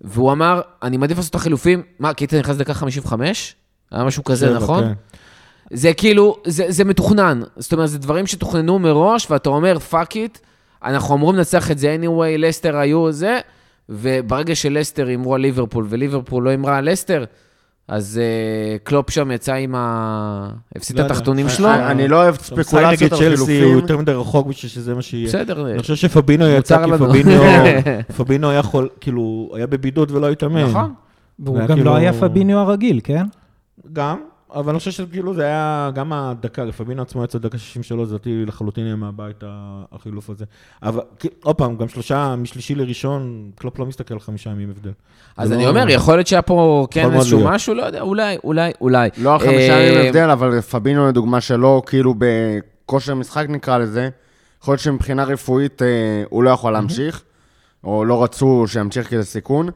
והוא אמר, אני מעדיף לעשות את החילופים. מה, קייטה נכנס לדקה 55? היה משהו כזה, שבע, נכון? כן. זה כאילו, זה, זה מתוכנן. זאת אומרת, זה דברים שתוכננו מראש, ואתה אומר, fuck it, אנחנו אמורים לנצח את זה anyway, לסטר היו זה, וברגע שלסטר הימרו על ליברפול, וליברפול לא הימרה על לסטר, אז uh, קלופ שם יצא עם ה... הפסיד לא את יודע. התחתונים אני- שלו. אני- אני לא אוהב ספקולציות על צ'לסי הוא חילופים. יותר מדי רחוק בשביל שזה מה שיהיה. בסדר. אני חושב שפבינו יצא כי לנו. פבינו, פבינו היה יכול, כאילו, היה בבידוד ולא התאמן. נכון. והוא גם כאילו- לא היה פביניו הרגיל, כן? גם, אבל אני חושב שכאילו זה היה, גם הדקה, לפבינו עצמו יצא דקה 63, זה אותי לחלוטין היה מהבית החילוף הזה. אבל עוד פעם, גם שלושה, משלישי לראשון, קלופ לא מסתכל על חמישה ימים הבדל. אז אני לא- אומר, יכול להיות שהיה פה כן איזשהו. משהו, לא יודע, אולי, אולי, אולי. לא החמישה אה, ימים הבדל, אבל פבינו לדוגמה שלו, כאילו בכושר משחק נקרא לזה, יכול להיות שמבחינה רפואית אה, הוא לא יכול להמשיך, או לא רצו שימשיך כי זה סיכון.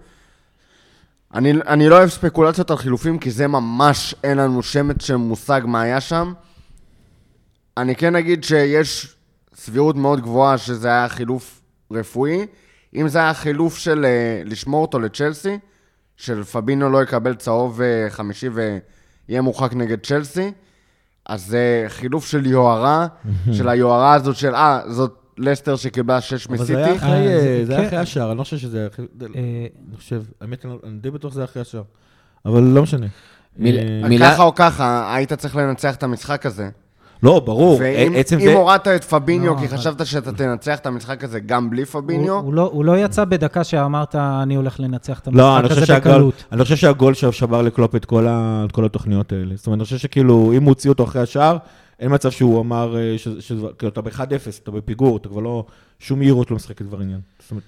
אני, אני לא אוהב ספקולציות על חילופים, כי זה ממש, אין לנו שמץ של מושג מה היה שם. אני כן אגיד שיש סבירות מאוד גבוהה שזה היה חילוף רפואי. אם זה היה חילוף של אה, לשמור אותו לצ'לסי, של פבינו לא יקבל צהוב אה, חמישי יהיה מורחק נגד צ'לסי, אז זה חילוף של יוהרה, של היוהרה הזאת של, אה, זאת לסטר שקיבלה 6 אבל זה היה מסיטי. אחרי, אה, זה- זה היה כן. אחרי השער, אני לא חושב שזה היה אחרי... אה, אני חושב, האמת, אני לא- אני די בטוח שזה היה אחרי השער. אבל לא משנה. אה, ככה או ככה, היית צריך לנצח את המשחק הזה. לא, ברור. ואם. הורדת את פביניו, לא, כי חשבת שאתה תנצח את המשחק הזה גם בלי פביניו, הוא, לא, הוא לא יצא בדקה שאמרת, אני הולך לנצח את לא, אני המשחק חושב הזה שהגול, בקלות. אני חושב שהגול שבר לקלופ את כל, ה, את כל התוכניות האלה. זאת אומרת, אני חושב שכאילו, אם הוא הוציא אותו אחרי השער, אין מצב שהוא אמר, אה, ש- ש- כאילו, אתה ב-1-0, אתה בפיגור, אתה כבר לא, שום מהירות לא משחקת כבר עניין. זאת אומרת,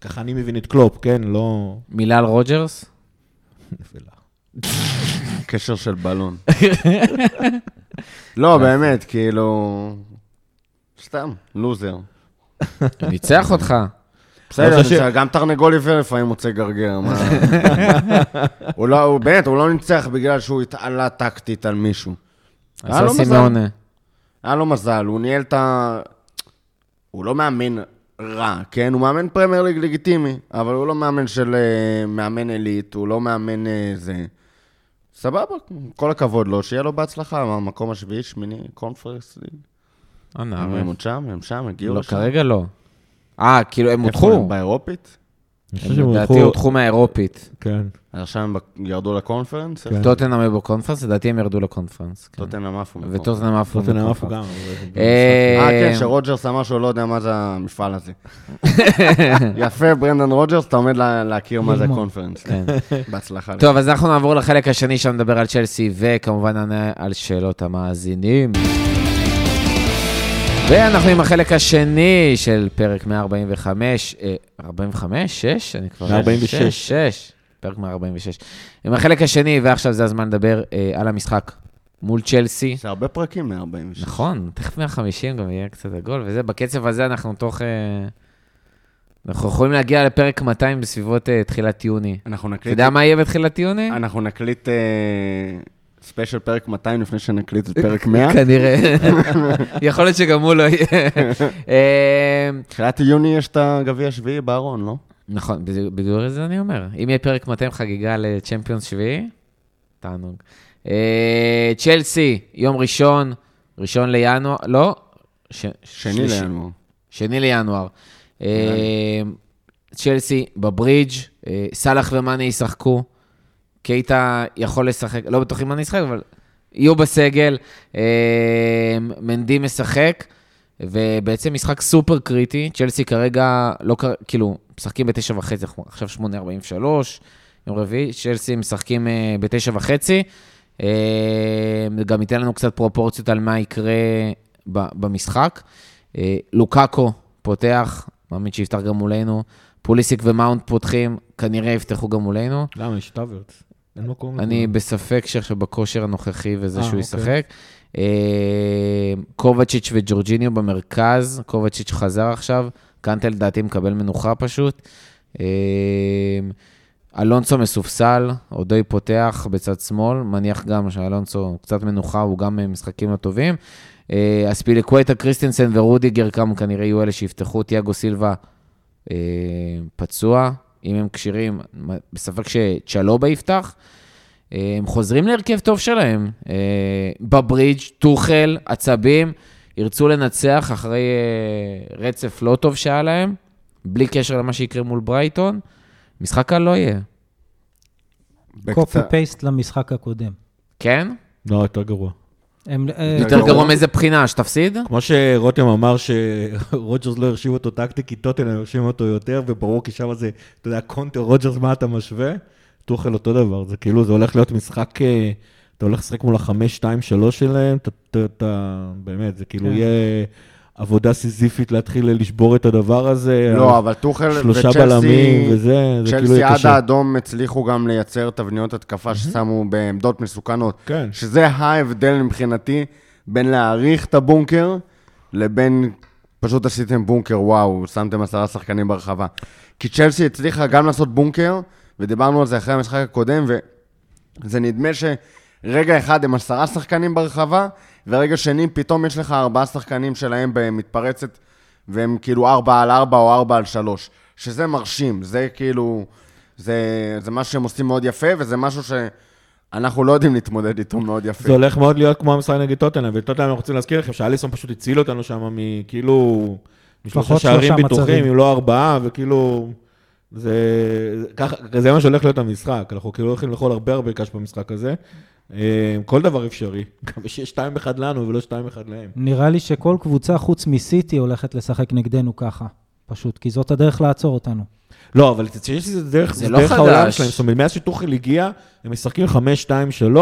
ככה אני מבין את קלופ, כן? לא... מילה על רוג'רס? נפלה. קשר של בלון. לא, באמת, כאילו... סתם, לוזר. ניצח אותך. בסדר, גם תרנגול עיוור לפעמים מוצא גרגר. לא, הוא באמת, הוא לא ניצח בגלל שהוא התעלה טקטית על מישהו. היה לו עשה מזל. סימאונה. היה לו מזל, הוא ניהל את ה... הוא לא מאמן רע, כן? הוא מאמן פרמייר ליג לגיטימי, אבל הוא לא מאמן של אה, מאמן עילית, הוא לא מאמן אה, זה. סבבה, כל הכבוד לו, שיהיה לו בהצלחה, המקום השביעי, שמיני, קונפרנס ליג. אה, הם עוד שם, הם שם, הגיעו לא, לשם. כרגע לא. אה, כאילו הם איפה הם? הודחו. באירופית? אני חושב הם שהם לדעתי הודחו מהאירופית. כן. עכשיו הם ירדו לקונפרנס? כן. טוטנאם היו בקונפרנס, לדעתי הם ירדו לקונפרנס. כן. טוטנאם עפו. וטוטנאם עפו. טוטנאם עפו. גם. אה, אה, כן, שרוג'רס אמר שהוא לא יודע מה זה המפעל הזה. יפה, ברנדון רוג'רס, אתה עומד לה- להכיר מה זה ללמוד. הקונפרנס. כן. בהצלחה. טוב, אז אנחנו נעבור לחלק השני שם נדבר על צ'לסי, וכמובן נענה על שאלות המאזינים. ואנחנו עם החלק השני של פרק 145, אה, 45? 6? אני כבר... 146. 6, 6. פרק 146. עם החלק השני, ועכשיו זה הזמן לדבר אה, על המשחק מול צ'לסי. זה הרבה פרקים מ-46. נכון, תכף 150 גם יהיה קצת עגול, וזה, בקצב הזה אנחנו תוך... אה, אנחנו יכולים להגיע לפרק 200 בסביבות אה, תחילת יוני. אנחנו אתה נקליט... יודע מה יהיה בתחילת יוני? אנחנו נקליט אה, special פרק 200 לפני שנקליט את פרק 100. כנראה. יכול להיות שגם הוא לא יהיה. אה, תחילת יוני יש את הגביע השביעי בארון, לא? נכון, בדיוק את זה אני אומר. אם יהיה פרק 200 חגיגה לצ'מפיונס שביעי, תענוג. אה, צ'לסי, יום ראשון, ראשון לינואר, לא, ש- שני שלישי. לינואר. שני לינואר. אה, צ'לסי בברידג', אה, סאלח ומאנה ישחקו. קייטה יכול לשחק, לא בטוח אם מאנה ישחק, אבל יהיו בסגל. מנדי משחק, ובעצם משחק סופר קריטי. צ'לסי כרגע, לא קר... כאילו, משחקים בתשע וחצי, עכשיו שמונה ארבעים ושלוש, יום רביעי, צ'לסי משחקים אה, בתשע וחצי. אה, גם ייתן לנו קצת פרופורציות על מה יקרה במשחק. אה, לוקאקו פותח, מאמין שיפתח גם מולנו. פוליסיק ומאונט פותחים, כנראה יפתחו גם מולנו. למה? יש טאברט. אין מקום. אני. בספק שעכשיו בכושר הנוכחי וזה שהוא אוקיי. ישחק. אה, קובצ'יץ' וג'ורג'יניו במרכז, קובצ'יץ' חזר עכשיו, קנטה לדעתי מקבל מנוחה פשוט. אה, אלונסו מסופסל, עודוי פותח בצד שמאל, מניח גם שאלונסו קצת מנוחה, הוא גם משחקים לא טובים. אה, אספיליקווייטה, קריסטנסן ורודיגר גם כנראה יהיו אלה שיפתחו, תיאגו סילבה פצוע, אם הם כשירים, בספק שצ'לובה יפתח. הם חוזרים להרכב טוב שלהם. אה, בברידג', טוחל, עצבים, ירצו לנצח אחרי אה, רצף לא טוב שהיה להם, בלי קשר למה שיקרה מול ברייטון. משחק קל לא יהיה. copy paste למשחק הקודם. כן? לא, יותר גרוע. הם, אה, יותר גרוע. מאיזה בחינה, שתפסיד? כמו שרותם אמר שרוג'רס לא הרשים אותו טקטי, כי טוטנאם הרשים אותו יותר, וברור כי שם זה, אתה יודע, קונטר רוג'רס, מה אתה משווה? טוחל אותו דבר, זה כאילו, זה הולך להיות משחק, אה, אתה הולך לשחק מול החמש, שתיים, שלוש שלהם, אתה- אתה, אתה, באמת, זה כאילו כן. יהיה עבודה סיזיפית להתחיל לשבור את הדבר הזה. לא, אבל טוחל שלושה וצ'לסי... בלמים וזה, זה כאילו צ'לסי יהיה עד קשה. האדום הצליחו גם לייצר תבניות התקפה ששמו בעמדות מסוכנות. כן. שזה ההבדל מבחינתי בין להעריך את הבונקר לבין פשוט עשיתם בונקר, וואו, שמתם עשרה שחקנים ברחבה. כי צ'לסי הצליחה גם לעשות בונקר, ודיברנו על זה אחרי המשחק הקודם, וזה נדמה שרגע אחד הם עשרה שחקנים ברחבה, ורגע שני פתאום יש לך ארבעה שחקנים שלהם במתפרצת, והם כאילו ארבע על ארבע או ארבע על שלוש. שזה מרשים, זה כאילו, זה, זה משהו שהם עושים מאוד יפה, וזה משהו ש... אנחנו לא יודעים להתמודד איתו מאוד יפה. זה הולך מאוד להיות כמו המשחק נגד טוטנאם, וטוטנאם אנחנו רוצים להזכיר לכם שאליסון פשוט הציל אותנו שם מכאילו, משלושה שערים ביטוחים. אם לא ארבעה, וכאילו, זה, ככה, זה מה שהולך להיות המשחק, אנחנו כאילו הולכים לאכול הרבה הרבה קש במשחק הזה. אה, כל דבר אפשרי, גם שיש 2-1 לנו ולא 2-1 להם. נראה לי שכל קבוצה חוץ מסיטי הולכת לשחק נגדנו ככה. פשוט, כי זאת הדרך לעצור אותנו. לא, אבל יש לזה דרך, זה זה לא דרך חדש. העולם שלהם. זאת אומרת, מאז שטוחל הגיע, הם משחקים 5-2-3,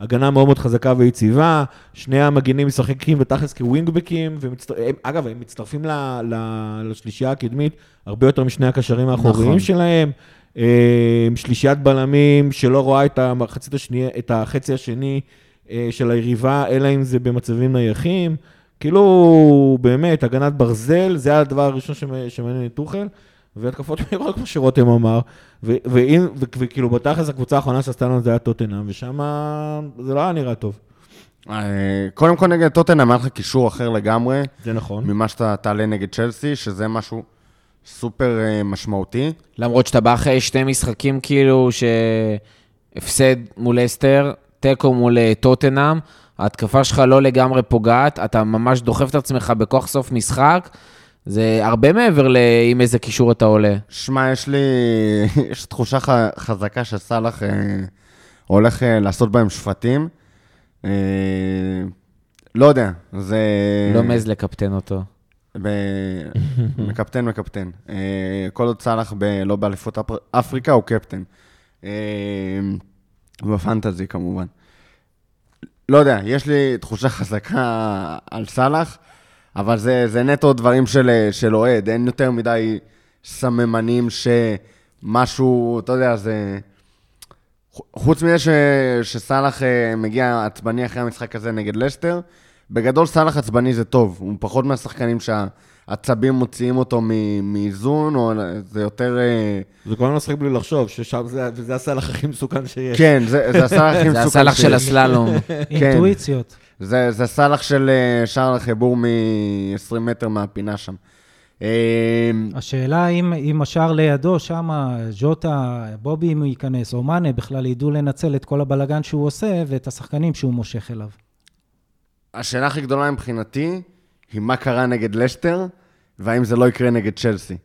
הגנה מאוד מאוד חזקה ויציבה, שני המגינים משחקים בתכלס כווינגבקים, ומצטר... הם, אגב, הם מצטרפים ל... ל... לשלישייה הקדמית הרבה יותר משני הקשרים האחוריים נכון. שלהם. אה, שלישיית בלמים שלא רואה את המחצית השנייה, את החצי השני אה, של היריבה, אלא אם זה במצבים נייחים. כאילו, באמת, הגנת ברזל, זה הדבר הראשון שמ- שמעניין את טוחל. והתקפות מהירות, כמו שרותם אמר, ואם- וכאילו בתכלס הקבוצה האחרונה שעשתה לנו זה היה טוטנאם, ושם זה לא היה נראה טוב. אה, קודם כל נגד טוטנאם היה לך קישור אחר לגמרי, זה נכון. ממה שאתה תעלה נגד צ'לסי, שזה משהו סופר אה, משמעותי. למרות שאתה בא אחרי שני משחקים כאילו שהפסד מול אסטר, תיקו מול אה, טוטנאם, ההתקפה שלך לא לגמרי פוגעת, אתה ממש דוחף את עצמך בכוח סוף משחק, זה הרבה מעבר לאם איזה קישור אתה עולה. שמע, יש לי, יש תחושה ח- חזקה שסאלח אה, הולך אה, לעשות בהם שפטים. אה, לא יודע, זה... לא מעז לקפטן אותו. ב... מקפטן, מקפטן. אה, כל עוד סאלח ב... לא באליפות אפר... אפריקה, הוא קפטן. אה, בפנטזי כמובן. לא יודע, יש לי תחושה חזקה על סאלח, אבל זה, זה נטו דברים של, של אוהד, אין יותר מדי סממנים שמשהו, אתה יודע, זה... חוץ מזה ש... שסאלח אה, מגיע עצבני אחרי המשחק הזה נגד לסטר, בגדול סאלח עצבני זה טוב, הוא פחות מהשחקנים שהעצבים מוציאים אותו מ- מאיזון, או זה יותר... אה, זה כל הזמן לשחק בלי לחשוב, ששם זה, וזה הסלח הכי מסוכן שיש. כן, זה, זה הסאלח הכי זה מסוכן הסלח של שיש. הסללום. אינטואיציות. זה, זה סאלח של אה, שער החיבור מ-20 מטר מהפינה שם. אה, השאלה אם, אם השער לידו, שם ז'וטה, בובי, אם הוא ייכנס, או מאנה, בכלל ידעו לנצל את כל הבלגן שהוא עושה ואת השחקנים שהוא מושך אליו. השאלה הכי גדולה מבחינתי, היא מה קרה נגד לסטר, והאם זה לא יקרה נגד צ'לסי.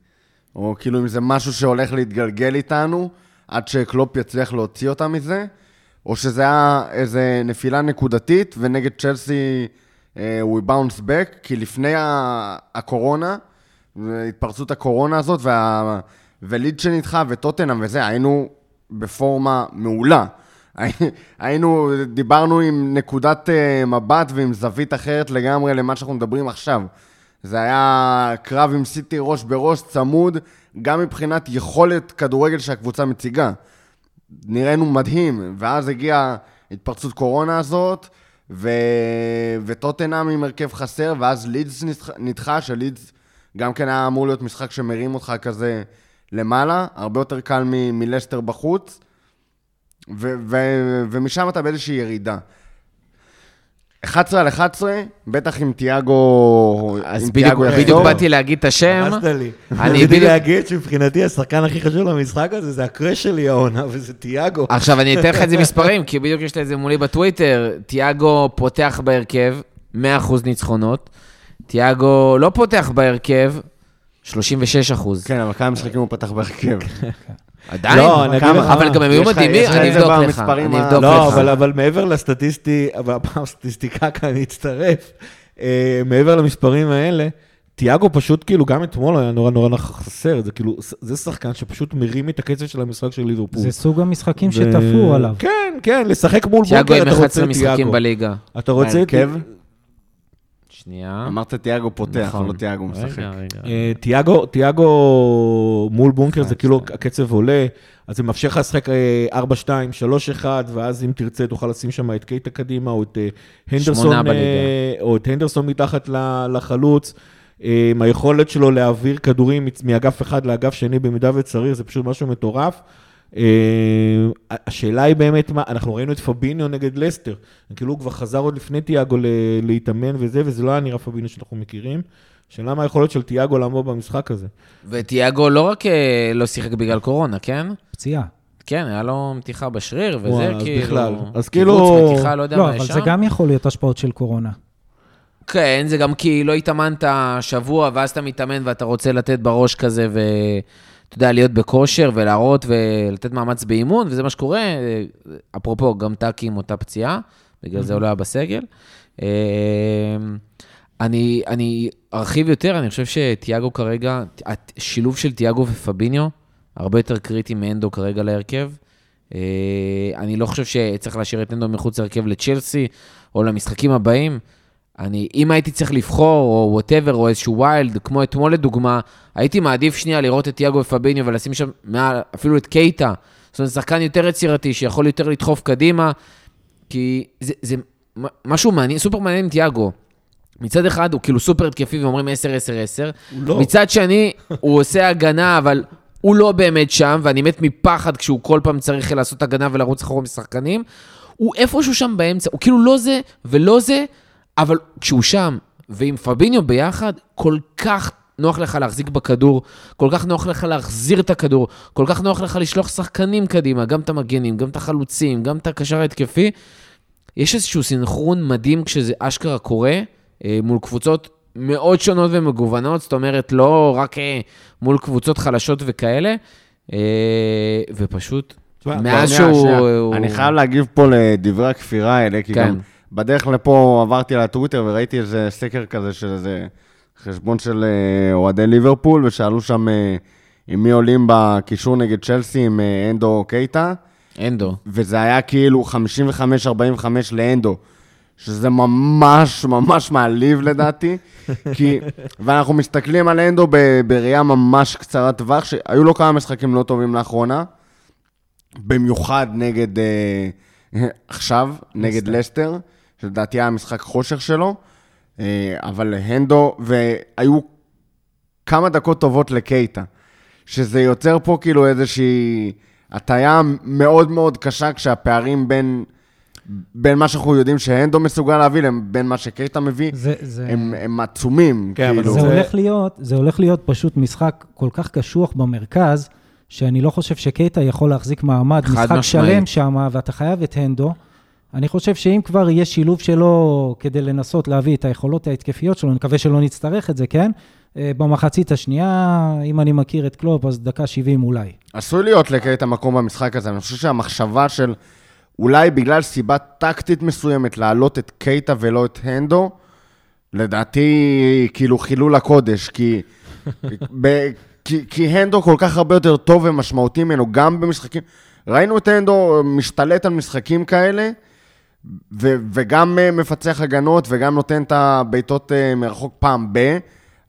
או כאילו אם זה משהו שהולך להתגלגל איתנו, עד שקלופ יצליח להוציא אותם מזה, או שזה היה איזה נפילה נקודתית, ונגד צ'לסי אה, הוא באונס בק, כי לפני הקורונה, התפרצות הקורונה הזאת, וה... וליד שנדחה, וטוטנאם וזה, היינו בפורמה מעולה. היינו, דיברנו עם נקודת אה, מבט ועם זווית אחרת לגמרי למה שאנחנו מדברים עכשיו. זה היה קרב עם סיטי ראש בראש, צמוד, גם מבחינת יכולת כדורגל שהקבוצה מציגה. נראינו מדהים, ואז הגיעה התפרצות קורונה הזאת, ו... וטוטנאם עם הרכב חסר, ואז לידס נדח- נדחה, שלידס גם כן היה אמור להיות משחק שמרים אותך כזה למעלה, הרבה יותר קל מלסטר בחוץ, ו- ו- ומשם אתה באיזושהי ירידה. 11 על 11, בטח עם תיאגו... אז בדיוק, בדיוק. באתי להגיד את השם. הרסת לי. אני רציתי בדיוק- להגיד שמבחינתי השחקן הכי חשוב למשחק הזה זה הקראש שלי העונה, וזה תיאגו. עכשיו אני אתן לך את זה מספרים, כי בדיוק יש לי את זה מולי בטוויטר. תיאגו פותח בהרכב, 100% ניצחונות. תיאגו לא פותח בהרכב, 36 אחוז. כן, אבל כמה משחקים הוא פתח בהרכב. עדיין, לא, אני אגיד לך- אבל גם הם היו מדהימים, אני אבדוק לך, אני אבדוק לא, לך. אבל, אבל מעבר לסטטיסטי, והפעם סטטיסטיקה כאן אני אצטרף, אה, מעבר למספרים האלה, תיאגו פשוט כאילו, גם אתמול היה נורא נורא חסר, זה כאילו, זה שחקן שפשוט מרים את הקצב של המשחק של ליברפול. זה סוג המשחקים ו- שתפרו עליו. כן, כן, לשחק מול תיאגו בונקר, עם אתה 11 רוצה משחקים תיאגו. בליגה. אתה רוצה... את- בהרכב? שנייה. אמרת תיאגו פותח, נכון. לא תיאגו משחק. רגע, רגע. אה, תיאגו, תיאגו מול בונקר זה כאילו. הקצב עולה, אז זה מאפשר לך לשחק אה, 4-2, 3-1, ואז אם תרצה תוכל לשים שם את קייטה קדימה, או את אה, הנדרסון, אה. או את הנדרסון מתחת ל- לחלוץ. אה, עם היכולת שלו להעביר כדורים מאגף אחד לאגף שני במידה וצריך, זה פשוט משהו מטורף. אה, השאלה היא באמת מה, אנחנו ראינו את פביניו נגד לסטר, כאילו הוא כבר חזר עוד לפני תיאגו להתאמן וזה, וזה לא היה נראה פביניו שאנחנו מכירים. השאלה מה היכולת של תיאגו לעמוד במשחק הזה. ותיאגו לא רק אה, לא שיחק בגלל קורונה, כן? פציעה. כן, היה לו מתיחה בשריר, וזה וואו, אז כאילו... בכלל. אז קיבוץ, כאילו- מתיחה, לא יודע לא, מה אבל יש זה שם. גם יכול להיות השפעות של קורונה. כן, זה גם כי לא התאמנת שבוע, ואז אתה מתאמן ואתה רוצה לתת בראש כזה, ואתה יודע, להיות בכושר ולהראות ולתת מאמץ באימון, וזה מה שקורה. אפרופו, גם טאקי עם אותה פציעה, בגלל זה הוא לא היה בסגל. אה, אני, אני ארחיב יותר, אני חושב שתיאגו כרגע, השילוב של תיאגו ופביניו, הרבה יותר קריטי מהנדו כרגע להרכב. אה, אני לא חושב שצריך להשאיר את הנדו מחוץ להרכב לצ'לסי או למשחקים הבאים. אני, אם הייתי צריך לבחור, או whatever, או איזשהו wild, כמו אתמול לדוגמה, הייתי מעדיף שנייה לראות את תיאגו ופביניו ולשים שם מעל, אפילו את קייטה. זאת אומרת, שחקן יותר יצירתי, שיכול יותר לדחוף קדימה, כי זה, זה משהו מעניין, סופר מעניין עם תיאגו. מצד אחד הוא כאילו סופר התקפי ואומרים 10-10-10, לא. מצד שני הוא עושה הגנה, אבל הוא לא באמת שם, ואני מת מפחד כשהוא כל פעם צריך לעשות הגנה ולרוץ אחורה משחקנים. הוא איפשהו שם באמצע, הוא כאילו לא זה ולא זה, אבל כשהוא שם, ועם פביניו ביחד, כל כך נוח לך להחזיק בכדור, כל כך נוח לך להחזיר את הכדור, כל כך נוח לך לשלוח שחקנים קדימה, גם את המגנים, גם את החלוצים, גם את הקשר ההתקפי. יש איזשהו סינכרון מדהים כשזה אשכרה קורה, אה, מול קבוצות מאוד שונות ומגוונות, זאת אומרת, לא רק אה, מול קבוצות חלשות וכאלה, אה, ופשוט, מאז שהוא... אני חייב להגיב פה לדברי הכפירה האלה, כי כן. גם בדרך לפה עברתי לטוויטר וראיתי איזה סקר כזה של איזה חשבון של אה, אוהדי ליברפול, ושאלו שם אה, עם מי עולים בקישור נגד צ'לסי עם אה, אנדו קייטה, אנדו. וזה היה כאילו 55-45 לאנדו. שזה ממש ממש מעליב לדעתי, כי, ואנחנו מסתכלים על אנדו ב- בראייה ממש קצרת טווח, שהיו לו כמה משחקים לא טובים לאחרונה, במיוחד נגד, אה, עכשיו, נגד לסטר, שלדעתי היה משחק חושך שלו, אה, אבל הנדו, והיו כמה דקות טובות לקייטה, שזה יוצר פה כאילו איזושהי הטיה מאוד מאוד קשה כשהפערים בין... בין מה שאנחנו יודעים שהנדו מסוגל להביא לבין מה שקייטה מביא, זה, זה, הם, הם עצומים, כן, אבל כאילו. זה, זה- הולך להיות, זה הולך להיות פשוט משחק כל כך קשוח במרכז, שאני לא חושב שקייטה יכול להחזיק מעמד משחק משמעית. שלם שם, ואתה חייב את הנדו. אני חושב שאם כבר יהיה שילוב שלו כדי לנסות להביא את היכולות ההתקפיות שלו, אני מקווה שלא נצטרך את זה, כן? אה, במחצית השנייה, אם אני מכיר את קלופ, אז דקה 70 אולי. עשוי להיות לקייטה מקום במשחק הזה. אני חושב שהמחשבה של אולי בגלל סיבה טקטית מסוימת להעלות את קייטה ולא את הנדו, לדעתי כאילו חילול הקודש, כי, ב, כי, כי הנדו כל כך הרבה יותר טוב ומשמעותי ממנו, גם במשחקים. ראינו את הנדו משתלט על משחקים כאלה, ו, וגם אה, מפצח הגנות וגם נותן את הבעיטות אה, מרחוק פעם ב,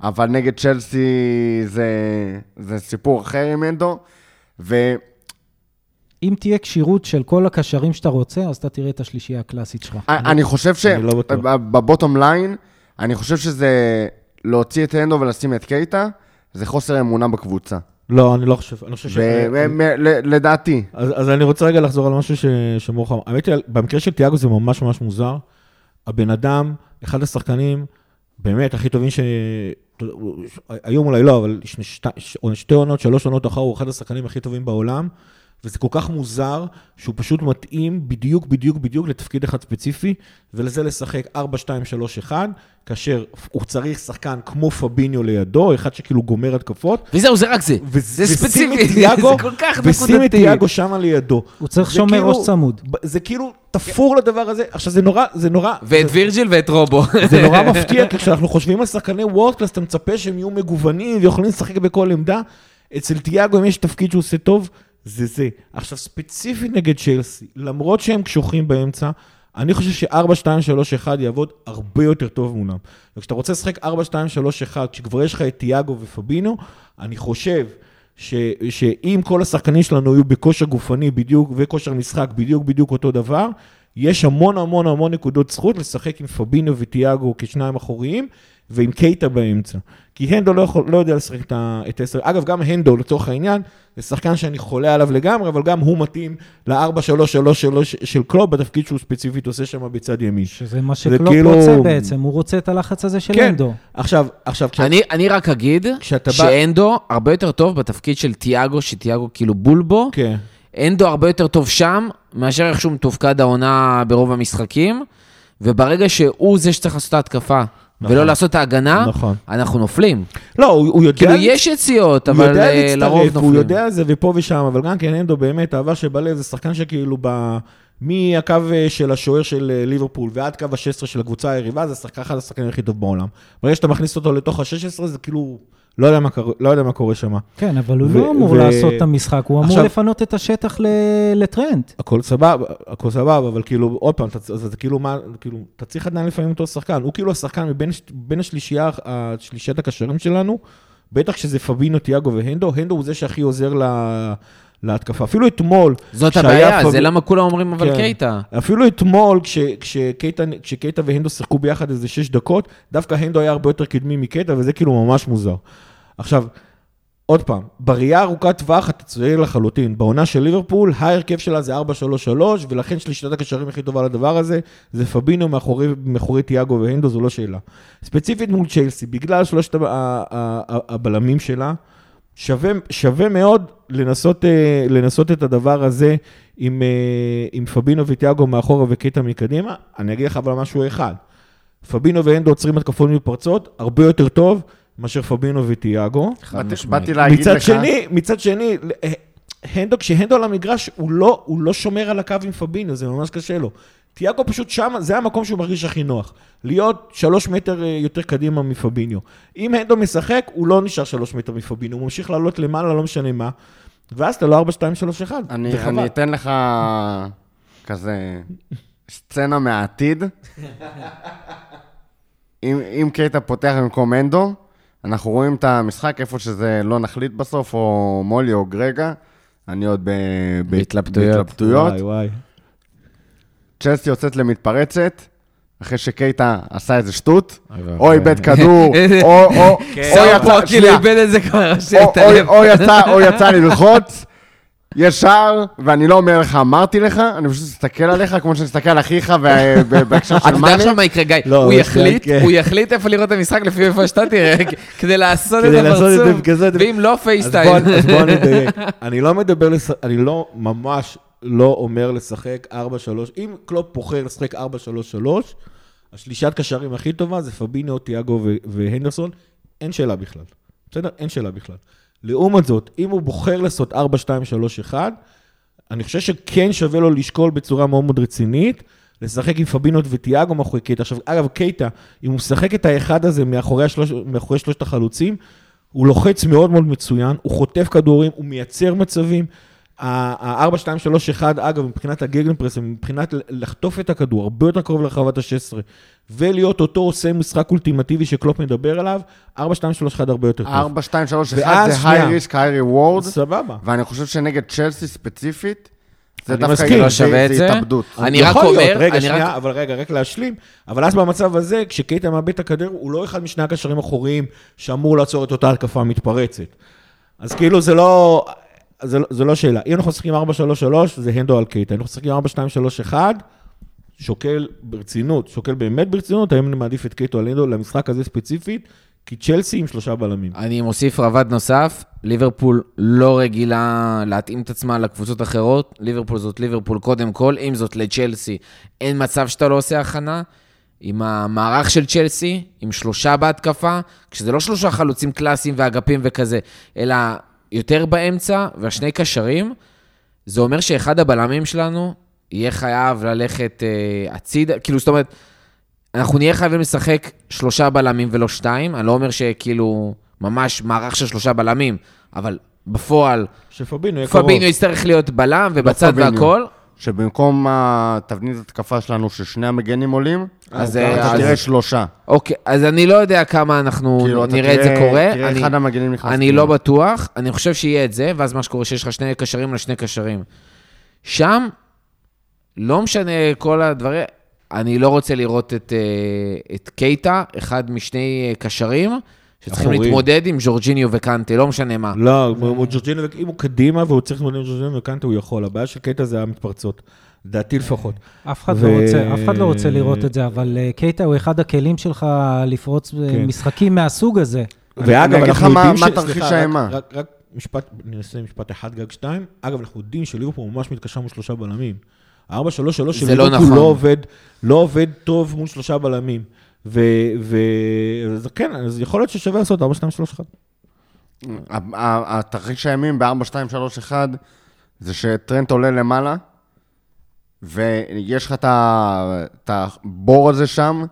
אבל נגד צ'לסי זה, זה סיפור אחר עם הנדו. ו... אם תהיה כשירות של כל הקשרים שאתה רוצה, אז אתה תראה את השלישייה הקלאסית שלך. אני חושב אני לא בטוח. שבבוטום ליין, אני חושב שזה להוציא את הנדו ולשים את קייטה, זה חוסר אמונה בקבוצה. לא, אני לא חושב, אני חושב ש... לדעתי. אז, אני רוצה רגע לחזור על משהו ש- שמור חם. האמת היא, במקרה של תיאגו זה ממש ממש מוזר. הבן אדם, אחד השחקנים, באמת, הכי טובים ש... היום אולי לא, אבל שתי עונות, שלוש עונות אחר, הוא אחד השחקנים הכי טובים בעולם, וזה כל כך מוזר, שהוא פשוט מתאים בדיוק, בדיוק, בדיוק לתפקיד אחד ספציפי, ולזה לשחק 4, 2, 3, 1, כאשר הוא צריך שחקן כמו פביניו לידו, אחד שכאילו גומר התקפות, וזהו, זה רק זה. ו- זה ספציפי, תיאגו, זה כל כך ושים את נקודתי. תיאגו שמה לידו. הוא צריך זה שומר כאילו- ראש צמוד. זה כאילו תפור לדבר הזה. עכשיו, זה נורא, זה נורא... ואת וירג'יל ואת רובו. זה נורא מפתיע, כי כשאנחנו חושבים על שחקני world class, אתה מצפה שהם יהיו מגוונים ויכולים לשחק בכל עמדה. אצל תיאגו, אם יש תפקיד שהוא עושה טוב, זה זה. עכשיו, ספציפית נגד צ'לסי, למרות שהם קשוחים באמצע, אני חושב ש-4, 2, 3, 1 יעבוד הרבה יותר טוב מולם. וכשאתה רוצה לשחק 4, 2, 3, 1, כשכבר יש לך את תיאגו ופבינו, אני חושב ש, שאם כל השחקנים שלנו יהיו בכושר גופני בדיוק, וכושר משחק בדיוק בדיוק אותו דבר, יש המון המון המון נקודות זכות לשחק עם פבינו וטיאגו כשניים אחוריים, ועם קייטה באמצע. כי הנדו לא, יכול, לא יודע לשחק את ה- את העשר. אגב, גם הנדו, לצורך העניין, זה שחקן שאני חולה עליו לגמרי, אבל גם הוא מתאים ל-4-3-3 של קלוב, בתפקיד שהוא ספציפית עושה שם בצד ימין. שזה מה זה שקלופ כאילו- רוצה בעצם, הוא רוצה את הלחץ הזה של כן. אנדו. עכשיו, עכשיו, כש... אני, אני רק אגיד כשאתה בא- הרבה יותר טוב בתפקיד של תיאגו, שתיאגו כאילו בול בו. כן. אנדו הרבה יותר טוב שם, מאשר איך שהוא מתופקד העונה ברוב המשחקים, וברגע שהוא זה שצריך לעשות את ההתקפה, נכון. ולא לעשות את ההגנה, נכון. אנחנו נופלים. לא, הוא, הוא יודע... כאילו, יש יציאות, הוא אבל יודע אה, לרוב להצטרף, הוא נופלים. יודע זה ופה ושם, אבל גם כן אנדו באמת, אהבה שבלב, זה שחקן שכאילו ב... מהקו אה, של השוער של אה, ליברפול ועד קו ה-16 של הקבוצה היריבה, זה שחקן אחד השחקנים הכי טוב בעולם. ברגע שאתה מכניס אותו לתוך ה-16, זה כאילו, לא יודע מה, לא יודע מה קורה שם. כן, אבל הוא ו- לא אמור ו- לעשות את המשחק, הוא אמור עכשיו- לפנות את השטח ל- לטרנד. הכל סבבה, הכל סבבה, אבל כאילו, עוד פעם, אתה, כאילו, מה, כאילו, אתה צריך עדיין לפעמים אותו שחקן. הוא כאילו השחקן מבין השלישייה, השלישיית הקשרים שלנו, בטח כשזה פבינו, תיאגו והנדו, הנדו הוא זה שהכי עוזר לה, להתקפה. אפילו אתמול, זאת הבעיה, פב- זה למה כולם אומרים אבל כן. קייטה. אפילו אתמול, כש, כשקייטה, כשקייטה והנדו שיחקו ביחד איזה שש דקות, דווקא הנדו היה הרבה יותר קדמי מקייטה, וזה כאילו ממש מוזר. עכשיו, עוד פעם, בראייה ארוכת טווח אתה צודק לחלוטין. בעונה של ליברפול, ההרכב שלה זה 4-3-3, ולכן שלישת הקשרים הכי טובה לדבר הזה, זה פבינו מאחורי, מאחורי תיאגו והנדו, זו לא שאלה. ספציפית מול צ'לסי, בגלל שלושת הבלמים שלה, שווה, שווה מאוד לנסות, אה, לנסות את הדבר הזה עם, אה, עם פבינו ותיאגו מאחורה וקטע מקדימה. אני אגיד לך אבל משהו אחד. פבינו ואנדו עוצרים התקפות מפרצות הרבה יותר טוב מאשר פבינו ותיאגו. חד באתי- משמעית. באתי להגיד מצד לך... שני, מצד שני, אה, הנדו, כשהנדו על המגרש, הוא לא, הוא לא שומר על הקו עם פבינו, זה ממש קשה לו. תיאגו פשוט שם, זה המקום שהוא מרגיש הכי נוח. להיות שלוש מטר אה, יותר קדימה מפביניו. אם הנדו משחק, הוא לא נשאר שלוש מטר מפביניו, הוא ממשיך לעלות למעלה, לא משנה מה. ואז אתה לא 4, 2, 3, 1. אני. אני אתן לך כזה סצנה מהעתיד. אם, אם קייטה פותח במקום אנדו, אנחנו רואים את המשחק איפה שזה לא נחליט בסוף, או מולי או גרגה. אני עוד ב, ב, בהתלבטויות. בהתלבטויות. וואי, וואי. צ'לסי יוצאת למתפרצת, אחרי שקייטה עשה איזה שטות. או איבד כדור, או, יצא, שנייה, או- יצא, ללחוץ, ישר, ואני לא אומר לך, אמרתי לך, אני פשוט מסתכל עליך כמו שאני מסתכל על אחיך בהקשר של אתה יודע מאני. עכשיו מה יקרה, גיא? לא, הוא יחליט, כן. הוא יחליט איפה לראות את המשחק לפי איפה שאתה תראה, כדי לעשות את הפרצוף, ואם לא פייסטיים. אז בוא נדייק. אני לא מדבר. אני לא, ממש לא אומר לשחק 4-3. אם קלופ בוחר לשחק 4-3-3, השלישת קשרים הכי טובה זה פביניו, תיאגו והנדרסון, אין שאלה בכלל. בסדר? אין שאלה בכלל. לעומת זאת, אם הוא בוחר לעשות 4-2-3-1, אני חושב שכן שווה לו לשקול בצורה מאוד מאוד רצינית, לשחק עם פבינות ותיאגו מאחורי קייטה. עכשיו, אגב, קייטה, אם הוא משחק את האחד הזה מאחורי, השלוש, מאחורי שלושת החלוצים, הוא לוחץ מאוד מאוד מצוין, הוא חוטף כדורים, הוא מייצר מצבים. ה-4, 2, 3, 1, אגב, מבחינת הגגנפרס, מבחינת לחטוף את הכדור, הרבה יותר קרוב לרחבת ה-16, ולהיות אותו עושה משחק אולטימטיבי שקלופ מדבר עליו, 4, 2, 3, 1 הרבה יותר טוב. 4, 2, 3, 1 ואז זה שנייה. היי ריסק, היי ריוורד, סבבה. ואני חושב שנגד צ'לסי ספציפית, זה דווקא לא שווה את זה? התאבדות. אני רק להיות, אומר, רגע, אני שנייה, רק... אבל רגע, רק להשלים. אבל אז במצב הזה, כשקייטה מאבד את הכדור, הוא לא אחד משני הקשרים האחוריים שאמור לעצור את אותה התקפה המתפרצת. אז כאילו זה לא, זה, לא- לא שאלה. אם אנחנו משחקים 4-3-3, זה הנדו על קייטה. אם אנחנו משחקים 4-2-3-1, שוקל ברצינות, שוקל באמת ברצינות, האם אני מעדיף את קייטו על הנדו למשחק הזה ספציפית, כי צ'לסי עם שלושה בלמים. אני מוסיף רבד נוסף, ליברפול לא רגילה להתאים את עצמה לקבוצות אחרות, ליברפול זאת ליברפול קודם כל, אם זאת לצ'לסי, אין מצב שאתה לא עושה הכנה. עם המערך של צ'לסי, עם שלושה בהתקפה, כשזה לא שלושה חלוצים קלאסיים ואגפים וכזה, אלא יותר באמצע והשני קשרים, זה אומר שאחד הבלמים שלנו יהיה חייב ללכת אה, הצידה, כאילו, זאת אומרת, אנחנו נהיה חייבים לשחק שלושה בלמים ולא שתיים, אני לא אומר שכאילו ממש מערך של שלושה בלמים, אבל בפועל, שפבינו יהיה קרוב. פביניו יצטרך להיות בלם ובצד פביניו. והכל, שבמקום התבנית התקפה שלנו, ששני המגנים עולים, אז, אתה אה, תראה שלושה. אוקיי, אז אני לא יודע כמה אנחנו כאילו, נראה את זה קורה. תראה אני- אחד המגנים נכנס. אני פנימה. לא בטוח, אני חושב שיהיה את זה, ואז מה שקורה שיש לך שני קשרים לשני קשרים. שם, לא משנה כל הדברים, אני לא רוצה לראות את, אה, את קייטה, אחד משני אה, קשרים, שצריכים אחוריים. להתמודד עם ג'ורג'יניו וקנטה, לא משנה מה. לא, הוא ג'ורג'ינו, אם הוא קדימה והוא צריך להתמודד עם ג'ורג'ינו וקנטה, הוא יכול. הבעיה של קייטה זה המתפרצות. לדעתי לפחות. אף אחד, ו- לא רוצה, אף אחד לא רוצה לראות את זה, אבל אה, קייטה הוא אחד הכלים שלך לפרוץ אה, כן. משחקים מהסוג הזה. אני- אני אגיד לך מה- מה תרחיש האימה. רק- רק משפט, אני אעשה משפט אחד גג שתיים. אגב, אנחנו יודעים שליברפור ממש מתקשה מול שלושה בלמים. ה-4-3-3 של זה לא ליברפור נכון. לא עובד, לא עובד טוב מול שלושה בלמים. ו... ו... אז כן, אז יכול להיות ששווה לעשות 4, 2, 3, 1. ה- ה- התרחיש הימים ב-4, 2, 3, 1 זה שטרנט עולה למעלה, ויש לך את הבור הזה שם,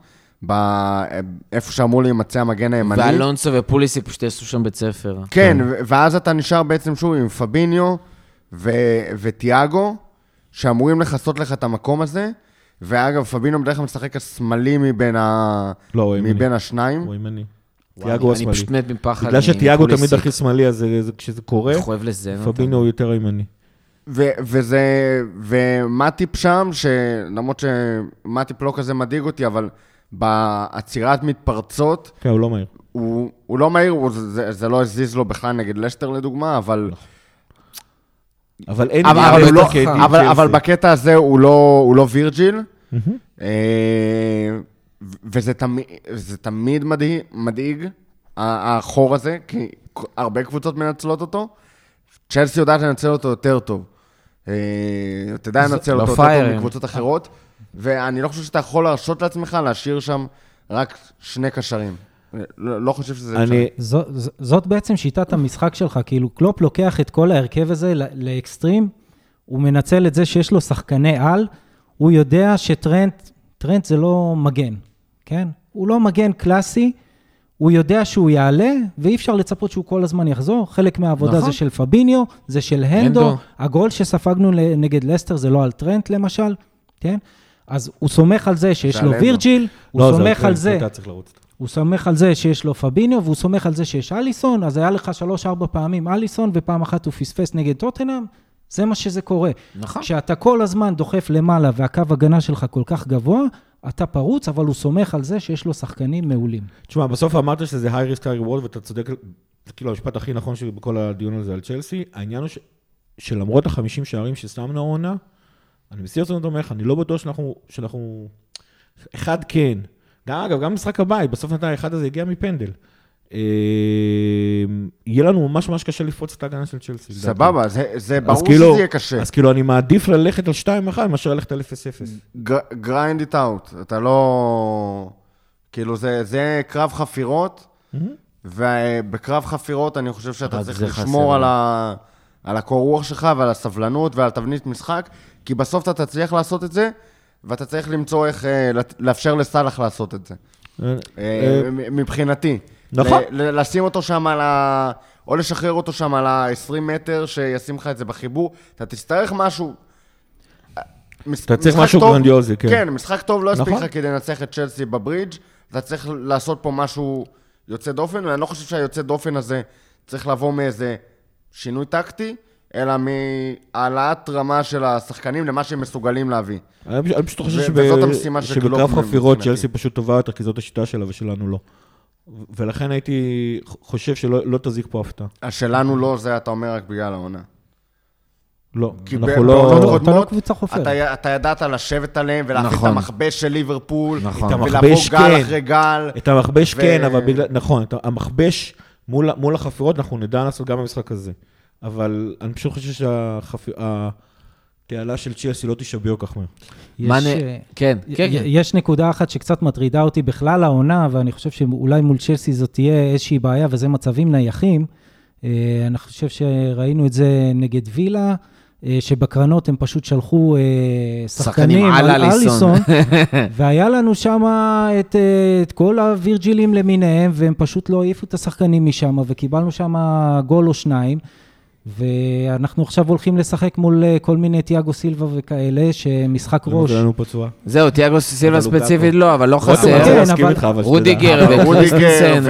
איפה שאמור להימצא המגן הימני. ואלונסו ופוליסיק פשוט יעשו שם בית ספר. כן, ו- ואז אתה נשאר בעצם שוב עם פביניו ו- וטיאגו, שאמורים לכסות לך את המקום הזה. ואגב, פביניו בדרך כלל משחק השמאלי מבין, ה... לא. מבין השניים. הוא ימני. תיאגו אני השמאלי. פשוט מת מפחד בגלל שתיאגו תמיד. הכי שמאלי, אז זה- כשזה קורה. פבינו הוא יותר ימני. ו- וזה, ומטיפ שם, שלמרות שמטיפ לא כזה מדאיג אותי, אבל בעצירת מתפרצות, כן, הוא לא מהיר. הוא, הוא לא מהיר, הוא, זה, זה לא הזיז לו בכלל נגד לשטר לדוגמה, אבל, אבל אין אבל, אבל, לא, אבל. אבל בקטע הזה הוא לא, הוא לא וירג'יל. אה, וזה תמיד, תמיד מדאיג, ה- החור הזה, כי הרבה קבוצות מנצלות אותו. צ'לסי יודעת לנצל אותו יותר טוב. אה, אתה יודע לנצל לא אותו יותר טוב פיירים. מקבוצות אחרות, ואני לא חושב שאתה יכול להרשות לעצמך להשאיר שם רק שני קשרים. לא, לא חושב שזה אפשרי. אני, זו, ז- זאת בעצם שיטת המשחק שלך, כאילו קלופ לוקח את כל ההרכב הזה ל- לאקסטרים, הוא מנצל את זה שיש לו שחקני על, הוא יודע שטרנט, טרנט זה לא מגן, כן? הוא לא מגן קלאסי, הוא יודע שהוא יעלה, ואי אפשר לצפות שהוא כל הזמן יחזור. חלק מהעבודה נכון. זה של פביניו, זה של הנדו. הנדו. הגול שספגנו נגד לסטר זה לא על טרנט למשל, כן? אז הוא סומך על זה שיש זה לו על. וירג'יל, הוא לא, זה סומך על זה. צריך לרוץ. הוא סומך על זה שיש לו פביניו, והוא סומך על זה שיש אליסון, אז היה לך שלוש-ארבע פעמים אליסון, ופעם אחת הוא פספס נגד טוטנאם, זה מה שזה קורה. נכון. כשאתה כל הזמן דוחף למעלה והקו הגנה שלך כל כך גבוה, אתה פרוץ, אבל הוא סומך על זה שיש לו שחקנים מעולים. תשמע, בסוף אמרת שזה היי ריסק, היי ריוורד, ואתה צודק, זה כאילו המשפט הכי נכון שבכל הדיון הזה על צ'לסי. העניין הוא ש, שלמרות החמישים שערים ששמנו העונה, אני מסיר את זה אומר לך, אני לא בטוח שאנחנו, שאנחנו... אחד כן. גם, אגב, גם משחק הבית, בסוף נתן האחד הזה הגיע מפנדל. אה, יהיה לנו ממש ממש קשה לפרוץ את ההגנה של צ'לסי. סבבה, זה, זה ברור כאילו- שזה יהיה קשה. אז כאילו, אני מעדיף ללכת על 2-1 מאשר ללכת על 0-0. grind it out, אתה לא... כאילו, זה, זה קרב חפירות, ובקרב חפירות אני חושב שאתה צריך חסר לשמור. על, ה... על הקור רוח שלך ועל הסבלנות ועל תבנית משחק, כי בסוף אתה תצליח לעשות את זה, ואתה צריך למצוא איך אה, לאפשר לסאלח לעשות את זה. אה, אה, מבחינתי. נכון. ל- לשים אותו שם על ה... או לשחרר אותו שם על ה-20 מטר, שישים לך את זה בחיבור. אתה תצטרך משהו... מש- אתה צריך משהו טוב- גרנדיוזי, כן. כן, משחק טוב לא יספיק נכון. לך כדי לנצח את צ'לסי בברידג'. אתה צריך לעשות פה משהו יוצא דופן, ואני לא חושב שהיוצא דופן הזה צריך לבוא מאיזה שינוי טקטי, אלא מהעלאת רמה של השחקנים למה שהם מסוגלים להביא. אני פשוט- חושב שבקרב חפירות. צ'לסי פשוט טובה יותר, כי זאת השיטה שלה ושלנו לא. ולכן הייתי חושב שלא לא תזיק פה הפתעה. השלנו לא, זה אתה אומר רק בגלל העונה. לא, כי אנחנו לא... אתה לא קבוצה חופרת. אתה, אתה ידעת לשבת עליהם ולהפעיל נכון. את המכבש של ליברפול, נכון. ולבוא גל כן. אחרי גל. את המכבש ו- כן, אבל בגלל... נכון, את המכבש מול, מול החפירות אנחנו נדע לעשות גם במשחק הזה. אבל אני פשוט חושב שהתעלה של צ'לסי לא כל כך מהר. מה יש, אה, כן, כן, כן. יש נקודה אחת שקצת מטרידה אותי בכלל העונה, ואני חושב שאולי מול צ'לסי זאת תהיה איזושהי בעיה, וזה מצבים נייחים. אה, אני חושב שראינו את זה נגד וילה, אה, שבקרנות הם פשוט שלחו שחקנים על אליסון. והיה לנו שם את, את כל הווירג'ילים למיניהם, והם פשוט לא העיפו את השחקנים משם, וקיבלנו שם גול או שניים. ואנחנו עכשיו הולכים לשחק מול אה, כל מיני תיאגו סילבה וכאלה, שמשחק ראש. זה לנו פצוע. זהו, תיאגו סילבה ספציפית לא, אבל לא חסר. כן. רודיגר וקריסטנסן.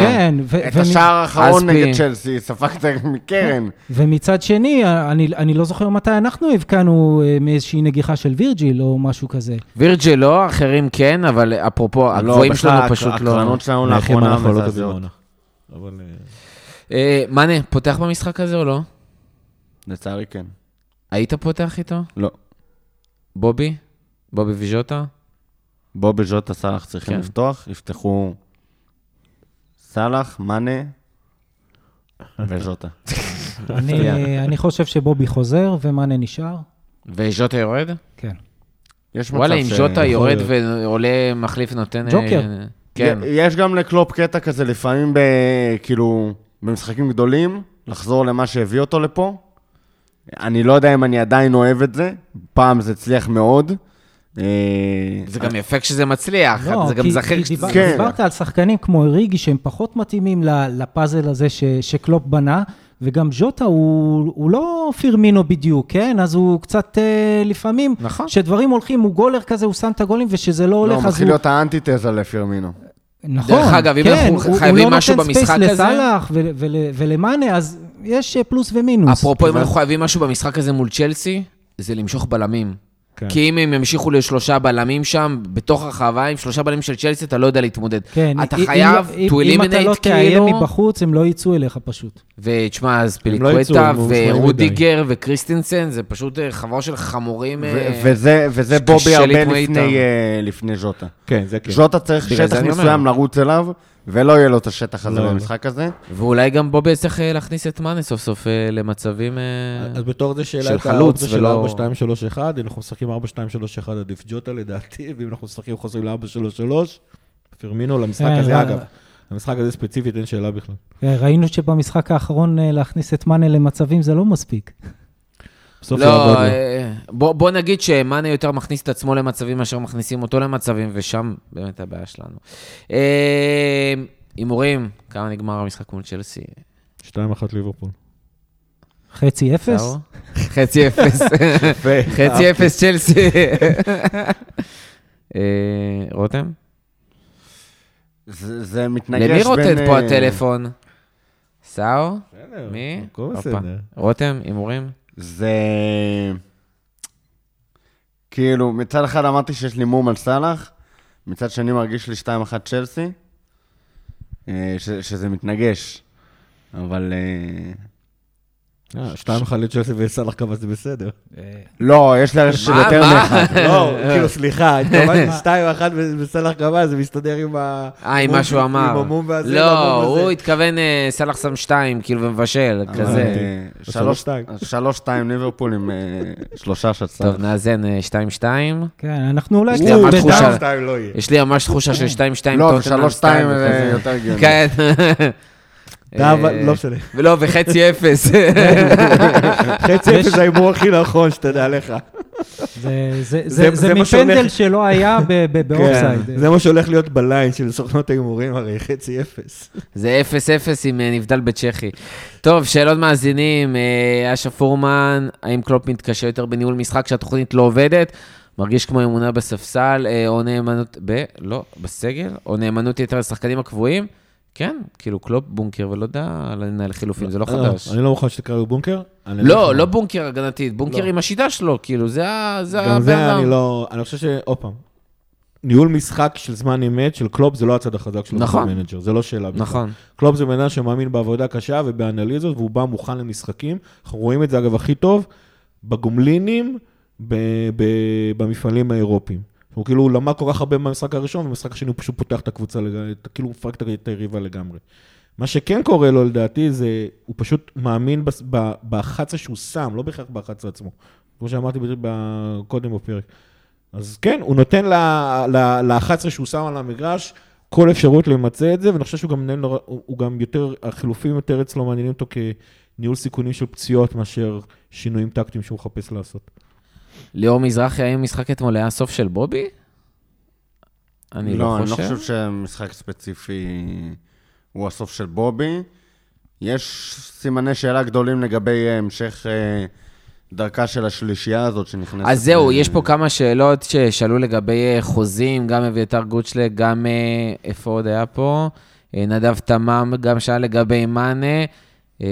כן, ו- את השער האחרון. נגד צ'לסי, ספגת מקרן. ומצד שני, אני, אני לא זוכר מתי אנחנו הבקענו אה, מאיזושהי נגיחה של וירג'יל או משהו כזה. וירג'יל לא, אחרים כן, אבל אפרופו, הגבוהים שלנו פשוט לא... הקרנות שלנו לאחרונה אנחנו לא מזעזעות. אה, מאנה, פותח במשחק הזה או לא? לצערי כן. היית פותח איתו? לא. בובי? בובי וז'וטה? בובי ז'וטה סאלח צריכים כן. לפתוח, יפתחו סאלח, מאנה וז'וטה. אני, אני חושב שבובי חוזר ומאנה נשאר. וז'וטה יורד? כן. יש מצב וואלה, אם ש- ז'וטה יורד. ועולה מחליף נותן... אה, ג'וקר. כן. יש גם לקלופ קטע כזה לפעמים, ב, כאילו, במשחקים גדולים, לחזור למה שהביא אותו לפה. אני לא יודע אם אני עדיין אוהב את זה, פעם זה הצליח מאוד. אה, זה גם יפה כשזה מצליח, לא, זה גם זכר כשזה... דיבר- כן. דיברת על שחקנים כמו אוריגי שהם פחות מתאימים לפאזל הזה ש- שקלופ בנה, וגם ז'וטה הוא, הוא לא פירמינו בדיוק, כן? אז הוא קצת אה, לפעמים, נכון. כשדברים הולכים, הוא גולר כזה, הוא שם את הגולים, וכשזה לא לא, הולך, הוא אז מתחיל הוא... להיות האנטיתזה לפירמינו. נכון, דרך אגב, אם כן, אנחנו הוא- חייבים הוא לא משהו נותן במשחק space הזה- לסאלח ול- ול- ולמאנה, אז יש אה, פלוס ומינוס. אפרופו, אם אנחנו חייבים משהו במשחק הזה מול צ'לסי, זה למשוך בלמים. כן. כי אם הם ימשיכו לשלושה בלמים שם, בתוך הרחבה, עם שלושה בלמים של צ'לסי, אתה לא יודע להתמודד. כן, אתה אם- חייב אם- to אם אתה לא eliminate, תאיים כאילו, מבחוץ, הם לא יצאו אליך פשוט. ותשמע, אז לא פיליקווטה ממושמעים ורודיגר וקריסטנסן, זה פשוט אה, חבורה של חמורים. ו- אה, וזה, וזה בובי הרבה לפני. אה, לפני ז'וטה. כן, זה כן. ז'וטה צריך שטח. מסוים לרוץ אליו, ולא יהיה לו את השטח הזה לא לו. במשחק הזה. ואולי גם בובי יצטרך אה, להכניס את מאנה סוף סוף אה, למצבים... אה, אז בתור זה שאלה של את חלוץ האופציה של ולא- 4, 2, 3, 1, אם אנחנו משחקים 4, 2, 3, 1 עדיף ג'וטה לדעתי, ואם אנחנו משחקים חוזרים ל-4, 3, 3, פירמינו למשחק הזה, לא- אגב. למשחק הזה ספציפית אין שאלה בכלל. ראינו שבמשחק האחרון להכניס את מאנה למצבים זה לא מספיק. בסוף יעבוד לא, לו. אה, בוא בוא נגיד שמאנה יותר מכניס את עצמו למצבים מאשר מכניסים אותו למצבים, ושם באמת הבעיה שלנו. אה, הימורים, כמה נגמר המשחק מול צ'לסי? 2-1 ליברפול. חצי אפס? חצי אפס. חצי אפס צ'לסי. אה, רותם? זה, מתנגש בין... למי רוטט פה אה, הטלפון? סאו? מי? רותם, הימורים? זה... כאילו, מצד אחד אמרתי שיש לי מום על סאלח, מצד שני מרגיש לי 2-1 צ'לסי, אה, ש- שזה מתנגש. אבל... אה, אה, 2-1 לצ'לסי וסאלח קבע זה בסדר. לא, יש רשת של יותר? מאחד. לא, כאילו, סליחה, התכוונתי 2-1 וסאלח קבע, זה מסתדר עם ה... אה, עם מה שהוא אמר. עם המום והזה, לא. הוא התכוון אה, סלאח שם שתיים, כאילו, ומבשל, כזה. אה, שלוש- שתיים. שלוש שתיים ליברפול עם אה, שלושה של סאלח. טוב, נאזן אה, שתיים שתיים. כן, אנחנו אולי יש לי ממש בדם- תחושה. 2 לא לי ממש תחושה של שתיים שתיים. לא, ושלוש שתיים זה. יותר הגיוני. כן. אבל- אה, לא משנה. ולא, וחצי אפס. חצי אפס זה ההימור הכי נכון, שתדע לך. זה- מפנדל שלא היה ב- באופסייד. כן, זה מה שהולך להיות ב line של סוכנות ההימורים, הרי חצי אפס. זה אפס אפס עם אה, נבדל בצ'כי. טוב, שאלות מאזינים. אה, אשה פורמן, האם קלופ מתקשה יותר בניהול משחק כשהתוכנית לא עובדת? מרגיש כמו אמונה בספסל, או נאמנות, ב... לא, בסגל? או נאמנות יתר לשחקנים הקבועים? כן, כאילו קלופ בונקר ולא יודע לנהל חילופים, זה לא חדש. אני לא מוכן שתקרא לו בונקר. אני לא, לא בונקר הגנתית, בונקר לא. עם השיטה שלו, כאילו, זה ה... גם זה. אני לא... אני חושב ש... עוד פעם. ניהול משחק של זמן אמת של קלופ זה לא הצד החזק שלו. נכון. manager, זה לא שאלה בכלל. נכון. קלופ זה בן אדם שמאמין בעבודה קשה ובאנליזות, והוא בא מוכן למשחקים. אנחנו רואים את זה, אגב, הכי טוב בגומלינים ב- ב- במפעלים האירופיים. הוא כאילו, למד כל כך הרבה מהמשחק הראשון, ובמשחק השני הוא פשוט פותח את הקבוצה, כאילו הוא מפרק את היריבה לגמרי. מה שכן קורה לו, לדעתי, זה, הוא פשוט מאמין ב-11 שהוא שם, לא בהכרח ב-11 עצמו. כמו שאמרתי קודם בפרק. אז כן, הוא נותן ל-11 שהוא שם על המגרש כל אפשרות למצא את זה, ואני חושב שהוא גם נורא, הוא הוא גם יותר, החילופים יותר אצלו מעניינים אותו כניהול סיכונים של פציעות מאשר שינויים טקטיים שהוא מחפש לעשות. ליאור מזרחי, האם משחק אתמול היה הסוף של בובי? אני לא אני לא חושב. חושב שמשחק ספציפי הוא הסוף של בובי. יש סימני שאלה גדולים לגבי אה, המשך אה, דרכה של השלישייה הזאת שנכנסת. אז זהו, ל- יש פה כמה שאלות ששאלו לגבי אה, חוזים, גם אביתר גוצ'לג, גם איפה עוד היה פה? נדב תמם גם שאל לגבי מאנה. אה,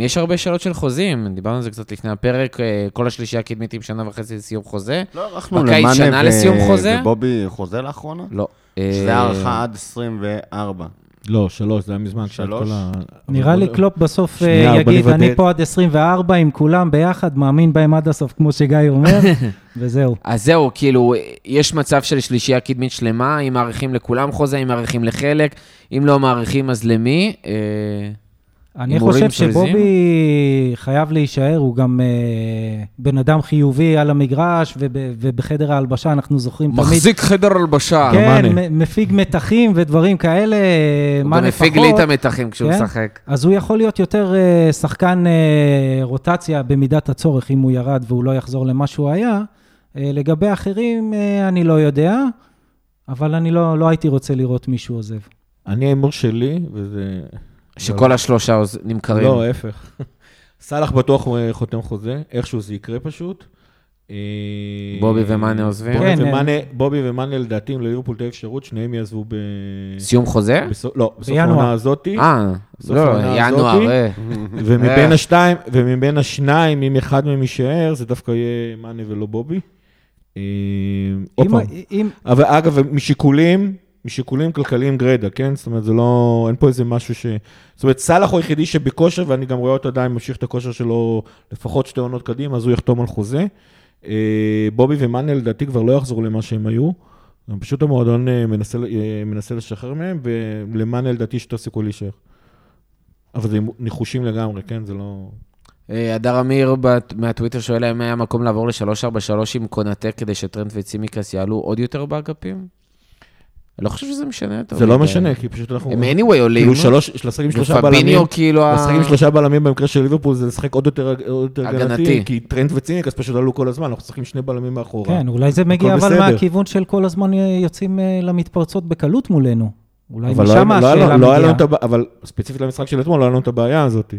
יש הרבה שאלות של חוזים, דיברנו על זה קצת לפני הפרק, אה, כל השלישייה הקדמית עם שנה וחצי לסיום חוזה. לא בקיץ למאנה שנה ו- לסיום חוזה? ובובי חוזה לאחרונה? לא. אה, שזה הארכה עד 24. לא, שלוש, זה היה מזמן. שלוש? ה- נראה לי אבל- קלופ בסוף שנייה, יגיד. אני פה עד 24 עם כולם ביחד, מאמין בהם עד הסוף, כמו שגיא אומר, וזהו. אז זהו, כאילו, יש מצב של שלישייה קדמית שלמה, אם מאריכים לכולם חוזה, אם מאריכים לחלק, אם לא מאריכים, אז למי? אה, אני חושב? שבובי חייב להישאר, הוא גם אה, בן אדם חיובי על המגרש, וב, ובחדר ההלבשה אנחנו זוכרים תמיד... מחזיק חדר הלבשה. כן, מאנה. מ- מפיג מתחים ודברים כאלה, הוא מה גם לפחות. מפיג לי את המתחים כשהוא כן? משחק. אז הוא יכול להיות יותר אה, שחקן אה, רוטציה במידת הצורך, אם הוא ירד והוא לא יחזור למה שהוא היה. אה, לגבי אחרים, אה, אני לא יודע, אבל אני לא, לא הייתי רוצה לראות מישהו עוזב. אני ההימור שלי, וזה... שכל השלושה עוז- נמכרים. לא, ההפך. סאלח בטוח אה, חותם חוזה, איכשהו זה יקרה פשוט. אה, בובי ומאנה עוזבים? בובי כן, ומאנה, בובי ומאנה לדעתי, אם לליברפול תהיה אפשרות, שניהם יעזבו ב... סיום חוזה? בסוף- לא, בסוף. העונה הזאתי. אה, לא, ינואר. אה. ומבין השתיים, ומבין השניים, אם אחד מהם יישאר, זה דווקא יהיה מאנה ולא בובי. עוד פעם, אבל אגב, משיקולים, משיקולים כלכליים גרידא, כן? זאת אומרת, זה לא, אין פה איזה משהו ש... זאת אומרת, סאלח הוא היחידי שבכושר, ואני גם רואה אותו עדיין ממשיך את הכושר שלו לפחות שתי עונות קדימה, אז הוא יחתום על חוזה. אה, בובי ומאנה לדעתי כבר לא יחזרו למה שהם היו. פשוט המועדון אה, מנסה, אה, מנסה לשחרר מהם, ולמאנה לדעתי יש יותר סיכוי להישאר. אבל זה ניחושים לגמרי, כן? זה לא... הדר אמיר מהטוויטר שואל האם היה מקום לעבור ל-343 עם קונאטק כדי שטרנט וצימקס יעלו עוד יותר באגפים? אני לא חושב שזה משנה יותר. זה לא. משנה, כי פשוט אנחנו... הם anyway עולים. כאילו שלוש, לשחק עם שלושה בלמים. ופביניו כאילו... ה- לשחק עם שלושה בלמים במקרה של ליברפול זה לשחק עוד יותר, עוד יותר הגנתי. כי טרנט וציניקס פשוט עלו כל הזמן, אנחנו משחקים שני בלמים מאחורה. כן, אולי זה מגיע אבל. מהכיוון של כל הזמן יוצאים אה, למתפרצות בקלות מולנו. אולי לא, משם לא, היה השאלה לא מגיעה. את אבל ספציפית למשחק של אתמול, לא היה לנו את הבעיה הזאת.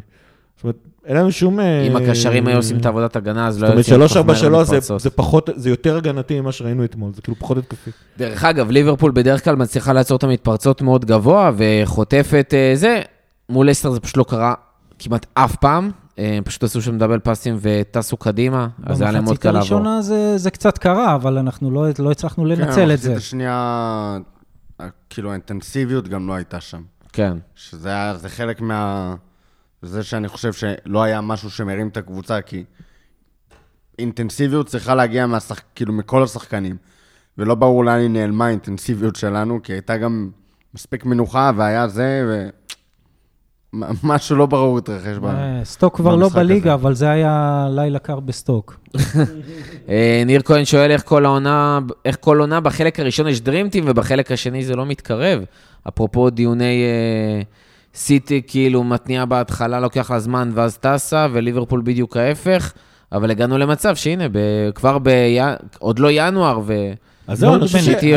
זאת אומרת, אין לנו שום... אם אה, הקשרים היו עושים את עבודת הגנה, אז לא זאת אומרת, יוצאים כל כך מהר 343 זה- פחות, זה יותר הגנתי ממה שראינו אתמול, זה כאילו פחות התקפי. דרך אגב, ליברפול בדרך כלל מצליחה לעצור את המתפרצות מאוד גבוה וחוטפת אה, זה. מול אסטר זה פשוט לא קרה כמעט אף פעם. אה, הם פשוט עשו שם דאבל פאסים וטסו קדימה, אז זה היה להם מאוד במחצית קל לעבור. הראשונה זה, זה קצת קרה, אבל אנחנו לא, לא הצלחנו כן, לנצל את זה. השנייה, כאילו האינטנסיביות גם לא הייתה שם. כן. שזה היה, זה חלק מה... זה שאני חושב שלא היה משהו שמרים את הקבוצה, כי אינטנסיביות צריכה להגיע מהשח... כאילו מכל השחקנים. ולא ברור לאן היא נעלמה האינטנסיביות שלנו, כי הייתה גם מספיק מנוחה, והיה זה, ו... משהו לא ברור התרחש ב... אה, סטוק כבר לא במשחק בליגה. אבל זה היה לילה קר בסטוק. אה, ניר כהן שואל איך כל העונה, איך כל עונה בחלק הראשון יש דרימטים ובחלק השני זה לא מתקרב. אפרופו דיוני אה, סיטי, כאילו מתניעה בהתחלה, לוקח לה זמן ואז טסה, וליברפול בדיוק ההפך. אבל הגענו למצב שהנה, ב- כבר ב... עוד לא ינואר, ו... אז זהו, לא אני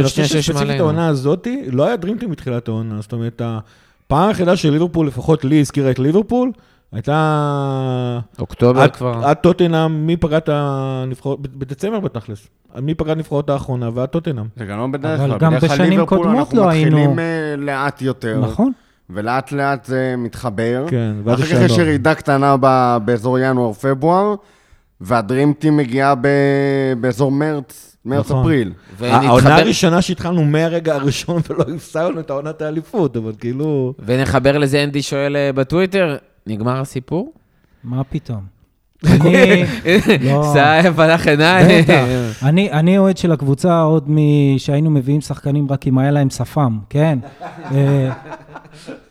חושב שספציפית. העונה הזאתי, לא היה דרימטים מתחילת העונה. זאת אומרת, הפעם היחידה של ליברפול, לפחות לי הזכירה את ליברפול, הייתה... אוקטובר עד- כבר. עד טוטנאם, מי פגע את הנבחרות, בדצמבר בתכלס. מי פגע הנבחרות האחרונה ועד טוטנאם. זה גם לא בדרך אבל כלל. גם בדרך כלל בשנים ליברפול קודמות אנחנו לא היינו- מתחילים אה, לאט יותר. נכון. ולאט לאט זה מתחבר. כן, ואז אחר כך. יש ירידה קטנה ב- באזור ינואר-פברואר, והדרימטים מגיעה ב- באזור מרץ, נכון. מרץ-אפריל. העונה ונתחבר, הראשונה שהתחלנו מהרגע הראשון ולא הפסדנו את העונת האליפות, אבל כאילו... ונחבר לזה, אנדי שואל אה, בטוויטר, נגמר הסיפור? מה פתאום? אני... סייף הלך עיניים. אני, אוהד של הקבוצה עוד משהיינו מביאים שחקנים רק אם היה להם שפם, כן? אה,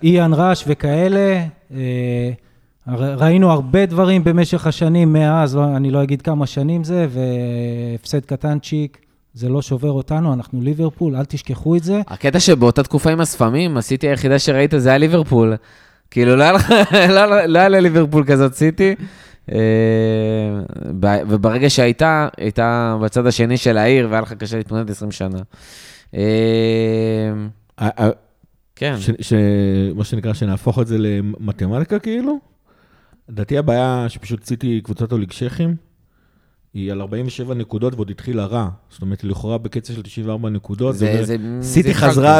איאן ראש וכאלה. אה, ראינו הרבה דברים במשך השנים מאז, לא, אני לא אגיד כמה שנים זה, והפסד קטנצ'יק, זה לא שובר אותנו, אנחנו ליברפול, אל תשכחו את זה. הקטע שבאותה תקופה עם הספמים, הסיטי היחידה שראית זה היה ליברפול. כאילו, לא היה לא- לא היה לליברפול כזאת סיטי. אה, וברגע שהייתה, הייתה בצד השני של העיר, והיה לך קשה להתמודד 20 שנה. אה, כן. מה שנקרא, שנהפוך את זה למתמטיקה כאילו. לדעתי הבעיה שפשוט עשיתי קבוצת אוליגשכים, היא על 47 נקודות ועוד התחילה רע. זאת אומרת, לכאורה בקצב של 94 נקודות. זה- זה- סיטי זה חזרה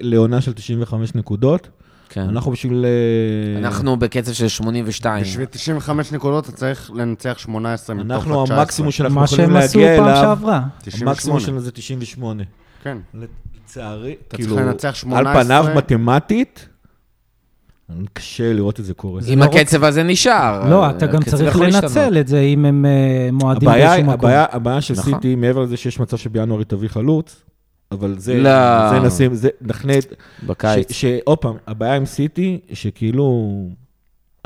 לעונה של 95 נקודות. כן. אנחנו בשביל... אה, אנחנו בקצב של 82. בשביל 95 נקודות אתה צריך לנצח 18 מתוך אנחנו ה-19. המקסימום שאנחנו מה יכולים שהם עשו להגיע פעם אליו, שעברה. 98. המקסימום שלנו זה 98. כן. לצערי, אתה כאילו, צריך לנצח על 18. פניו מתמטית, קשה לראות את זה קורה. אם לא הקצב הזה נשאר. לא, אתה גם צריך. לנצל את זה אם הם אה, מועדים באיזשהו מקום. הבעיה, הבעיה של נכון. סיטי, מעבר לזה שיש מצב שבינואר היא תביא חלוץ, אבל זה, לא. זה נשים, זה נחנה, בקיץ. שעוד פעם, הבעיה עם סיטי, שכאילו,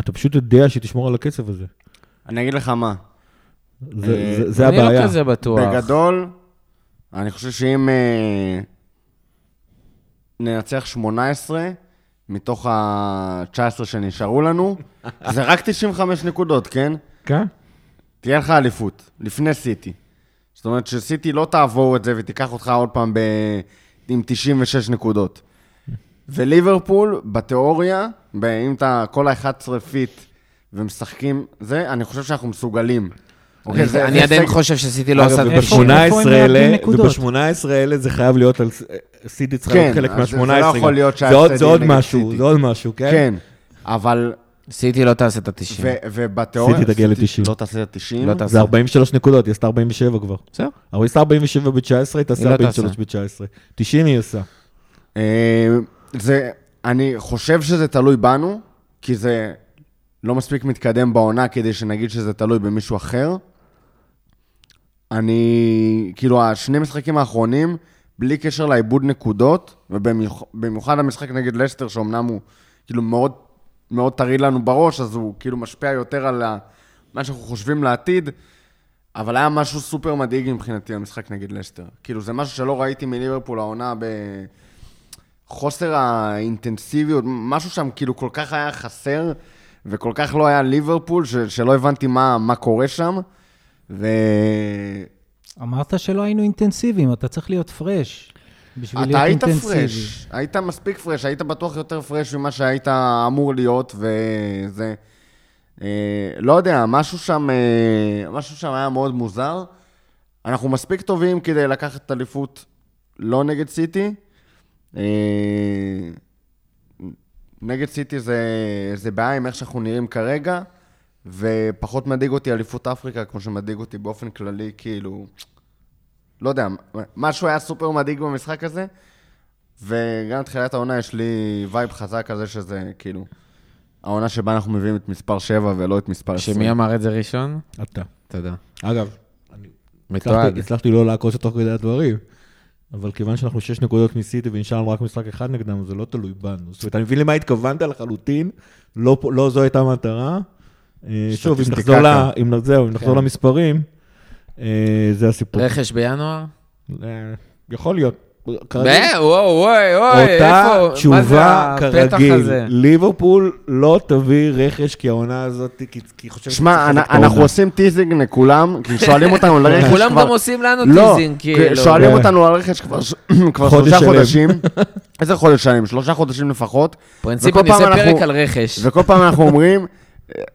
אתה פשוט יודע שהיא תשמור על הקצב הזה. אני אגיד לך מה, זה- אה, זה- זה אני הבעיה. לא כזה בטוח. בגדול, אני חושב שאם אה, ננצח 18 מתוך ה-19 שנשארו לנו, זה רק 95 נקודות, כן? כן? תהיה לך אליפות, לפני סיטי. זאת אומרת שסיטי לא תעבור את זה ותיקח אותך עוד פעם ב... עם 96 נקודות. וליברפול, בתיאוריה, ב- אם אתה כל ה-11 fit ומשחקים זה, אני חושב שאנחנו מסוגלים. אוקיי, אני- זה- אני זה עדיין חושב שסיטי לא עשה... אגב, איפה- וב-18 איפה הם האלה, מאבדים נקודות? וב-18 האלה זה חייב להיות על... סיטי צריכה כן, להיות חלק אז זה- מה-18. זה לא יכול להיות זה עוד- זה שההפסד עוד נגד משהו, סיטי. זה עוד משהו, כן? כן, אבל... סיטי לא תעשה את ה-90. ו- ובתיאוריה... סיטי תגיע סיטי ל-90. לא תעשה את ה-90. לא תעשה. זה 43 נקודות, היא עשתה 47 כבר. בסדר. אבל היא עשתה 47 ב-19, היא היא תעשה לא 43 ב-19. 90 היא עושה. אה, זה, אני חושב שזה תלוי בנו, כי זה לא מספיק מתקדם בעונה כדי שנגיד שזה תלוי במישהו אחר. אני, כאילו, השני משחקים האחרונים, בלי קשר לאיבוד נקודות, ובמיוחד המשחק נגד לסטר, שאומנם הוא כאילו מאוד, מאוד טרי לנו בראש, אז הוא כאילו משפיע יותר על מה שאנחנו חושבים לעתיד, אבל היה משהו סופר מדאיג מבחינתי המשחק נגד לסטר. כאילו, זה משהו שלא ראיתי מליברפול העונה ב... חוסר האינטנסיביות, משהו שם כאילו כל כך היה חסר, וכל כך לא היה ליברפול, ש- שלא הבנתי מה, מה קורה שם. ו... אמרת שלא היינו אינטנסיביים, אתה צריך להיות פרש. בשביל אתה להיות היית אינטנסיבי. פרש, היית מספיק פרש, היית בטוח יותר פרש ממה שהיית אמור להיות, וזה... אה, לא יודע, משהו שם, אה, משהו שם היה מאוד מוזר. אנחנו מספיק טובים כדי לקחת את אליפות לא נגד סיטי. אה, נגד סיטי זה, זה בעיה עם איך שאנחנו נראים כרגע, ופחות מדאיג אותי אליפות אפריקה, כמו שמדאיג אותי באופן כללי, כאילו... לא יודע, משהו היה סופר מדאיג במשחק הזה, וגם תחילת העונה יש לי vibe חזק כזה שזה כאילו, העונה שבה אנחנו מביאים את מספר 7 ולא את מספר 20. שמי אמר את זה ראשון? אתה. תודה. אגב, מתועד. הצלחתי- הצלחתי לא לעקוץ תוך כדי הדברים, אבל כיוון שאנחנו שש נקודות מסיטי ונשאר לנו רק משחק אחד נגדם, זה לא תלוי בנו. זאת אומרת, אני מבין למה התכוונת לחלוטין, לא לא זו הייתה המטרה. אה, שוב, אם נחזור ל- סטטיסטיקה. אם זהו, אם נחזור כן. למספרים, זה הסיפור. רכש בינואר? אה, יכול להיות. וואו, וואי, וואי, אותה איפה? מה זה תשובה כרגיל? ליברפול לא תביא רכש כי העונה הזאת, כי כי היא חושבת שמע. אנחנו עושים teasing לכולם, כי שואלים אותנו לרכש כבר... כולם גם עושים לנו לא, teasing, כי כאילו. שואלים כן. אותנו על רכש כבר שלושה. חודשים. איזה חודש שלם? שלושה חודשים לפחות. פרינציפ, אני עושה פרק על רכש. וכל פעם אנחנו אומרים,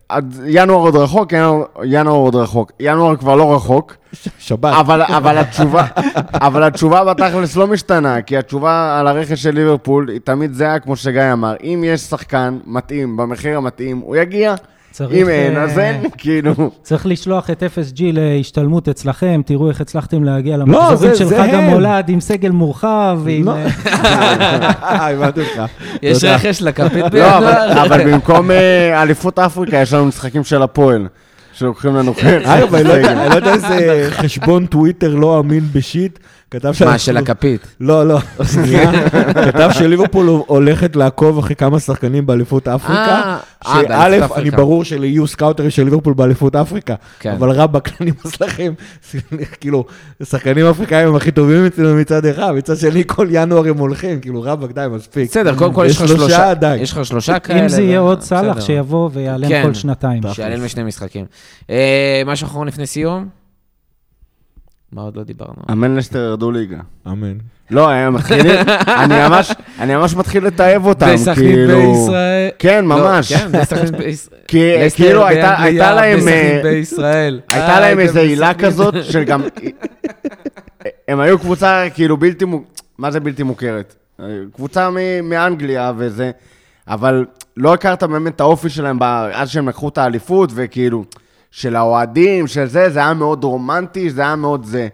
עד ינואר עוד רחוק, ינואר- ינואר עוד רחוק. ינואר כבר לא רחוק, שבת. אבל, אבל, התשובה, אבל התשובה בתכלס לא משתנה, כי התשובה על הרכש של ליברפול היא תמיד זהה, כמו שגיא אמר. אם יש שחקן מתאים, במחיר המתאים, הוא יגיע. צריך, אם אין, אז אה, אין, כאילו. צריך לשלוח את FSG להשתלמות אצלכם, תראו איך הצלחתם להגיע לא, למחזורים זה- של חג. המולד עם סגל מורחב, עם... לא. אה, הבנתי אותך. יש. רכש לכפית לא, אבל, בינואר? אבל במקום אה, אליפות אפריקה, יש לנו משחקים של הפועל, שלוקחים לנו אגב, אני לא אני לא יודע איזה חשבון טוויטר לא אמין ב shit, כתב מה, שאנחנו- של הכפית. לא, לא, שנייה. כתב שליברפול הולכת לעקוב אחרי כמה שחקנים באליפות אפריקה. אה, אה, באליפות שא', אפריקה. אני ברור שלי יהיו סקאוטרים של ליברפול באליפות אפריקה. כן. אבל רבאק, אני לכם. כאילו, שחקנים אפריקאים הם הכי טובים אצלנו מצד אחד, מצד שני כל ינואר הם הולכים, כאילו רבאק, די, מספיק. בסדר, קודם כל יש לך שלושה. די. יש לך שלושה כאלה. אם זה יהיה ו- עוד סאלח. שיבוא ויעלם כן. כל שנתיים. שיעלה משני משחקים. אה, משהו אחרון לפני סיום? מה עוד לא דיברנו? אמן לסטר ירדו ליגה. אמן. לא, הם מתחילים, אני ממש, אני ממש מתחיל לתעב אותם, וסכנין כאילו... בישראל. כן, לא, ממש. כן, וסכנין בישראל. כי כאילו הייתה להם... אה, בישראל. הייתה אה, להם גם איזו עילה בסכנין. כזאת, שגם... הם היו קבוצה כאילו בלתי מוכרת, מה זה בלתי מוכרת? אה, קבוצה מ- מאנגליה וזה, אבל לא הכרת באמת את האופי שלהם אז שהם לקחו את האליפות, וכאילו, של האוהדים, של זה, זה היה מאוד רומנטי, זה היה מאוד זה.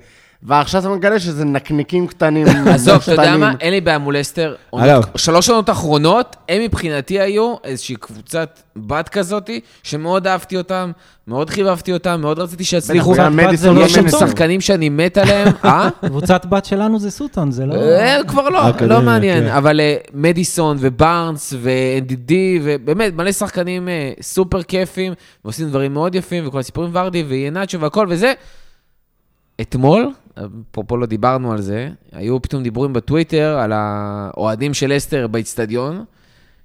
ועכשיו אתה מגלה שזה נקניקים קטנים. עזוב, אתה יודע. מה? אין לי בעיה מול אסטר. אגב. שלוש עונות אחרונות, הם מבחינתי היו איזושהי קבוצת בת כזאתי, שמאוד אהבתי אותם, מאוד חיבבתי אותם, מאוד רציתי שיצליחו. זה לא יש שם. שחקנים שאני מת עליהם, אה? קבוצת בת שלנו זה סוטון, זה לא... אה, כבר לא, האקדמיה, לא מעניין. כן. אבל אה, מדיסון ובארנס ו-NDD, ובאמת, מלא שחקנים אה, סופר כיפים, ועושים דברים מאוד יפים, וכל הסיפורים ורדי ויאנצ'ו והכל וזה. אתמול, אפרופו לא דיברנו על זה, היו פתאום דיבורים בטוויטר על האוהדים של אסטר באיצטדיון,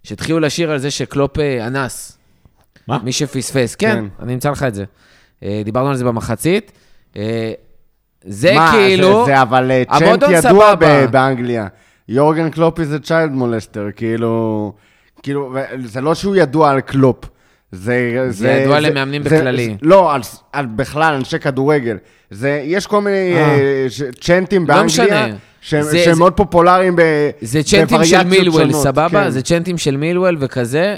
שהתחילו לשיר על זה שקלופ אה, אנס. מה? מי שפספס, כן, כן. אני אמצא לך את זה. אה, דיברנו על זה במחצית. אה, זה מה, כאילו... זה, זה אבל chant ידוע. ב- באנגליה. יורגן קלופ זה child molester, כאילו... כאילו, ו- זה לא שהוא ידוע על קלופ. זה, זה ידוע למאמנים זה- בכללי. זה- לא, על, על בכלל, אנשי כדורגל. זה, יש כל מיני אה, ש- צ'נטים לא באנגליה, משנה. שהם, זה- שהם זה- מאוד פופולריים ב, זה צ'נטים של מילוול, שונות, סבבה? כן. זה צ'נטים של מילוול וכזה.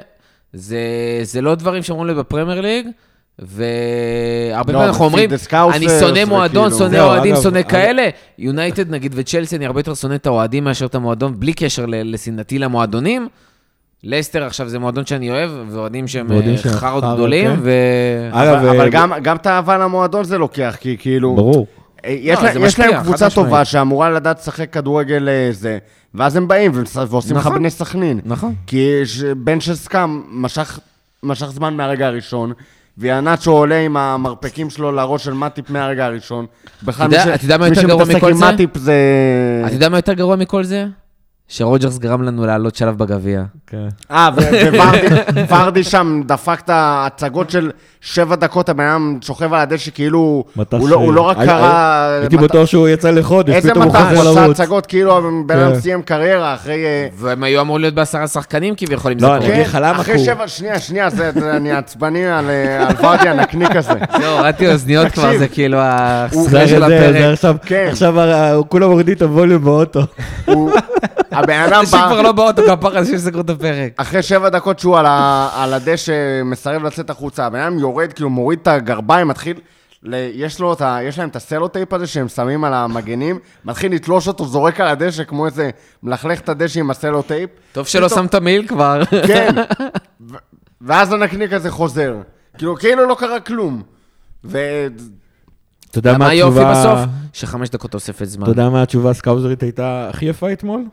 זה, זה לא דברים שאומרים לי בפרמייר ליג, והרבה לא, פעמים אנחנו אומרים, אני שונא וכאילו- מועדון, שונא זהו, אוהדים, שונא אגב- כאלה. יונייטד נגיד וצ'לסי, אני הרבה יותר שונא את האוהדים מאשר את המועדון, בלי קשר לשנאתי למועדונים. לסטר עכשיו זה מועדון שאני אוהב, ואוהדים שהם אה, חארות גדולים, כן. ו... אגב, אבל, אבל אה, גם, גם את האהבה למועדון זה לוקח, כי כאילו... ברור. אה, יש, לא, לה, יש משפיע, להם קבוצה. טובה שאמורה לדעת לשחק כדורגל זה, ואז הם באים ועושים לך נכון. בני סכנין. נכון. כי בן שסקם משך, משך זמן מהרגע הראשון, ויאנצ'ו עולה עם המרפקים שלו לראש של מאטיפ מהרגע הראשון. בכלל, אתה יודע- מי ש- מי יותר גרוע שמתעסק מכל עם? מאטיפ זה... אתה יודע מה יותר גרוע מכל זה? שרוג'רס גרם לנו לעלות שלב בגביע. כן. אה, וורדי שם דפק את ההצגות של שבע דקות, הבן אדם שוכב על הדשא כאילו... הוא לא- לא רק קרא... הייתי בטוח שהוא יצא לחודש, איזה פתאום הוא מטח, חוזר הוא עשה לרוץ. הצגות כאילו הבן אדם כן. סיים קריירה אחרי... אה, והם היו אמורים להיות בעשרה שחקנים כביכול, אם זה לא, קורה. אני אגיד לך למה אחרי שבע, שנייה, שנייה, אני עצבני על, אה, על ורדי הנקניק הזה. לא, הורדתי אוזניות כבר, זה כאילו הספרי של הפרק. עכשיו, כן. עכשיו ה- כולם מורידים את הווליום באוטו. הבן אדם אנשים כבר בא, לא באוטו, כפרה, אנשים סגרו את הפרק. אחרי שבע דקות שהוא על, הדשא, מסרב לצאת החוצה, הבן אדם יורד, כאילו מוריד את הגרביים, מתחיל, יש, לו את ה, יש להם את הסלוטייפ הזה שהם שמים על המגנים, מתחיל לתלוש אותו, זורק על הדשא כמו איזה, מלכלך את הדשא עם הסלוטייפ. טוב שלא שמת מעיל כבר. כן. ואז הנקניק הזה חוזר. כאילו, כאילו לא קרה כלום. ו... אתה יודע מה מה היופי התשובה... בסוף? שחמש דקות תוספת זמן. אתה יודע מה התשובה הסקאוזרית הייתה הכי יפה אתמול?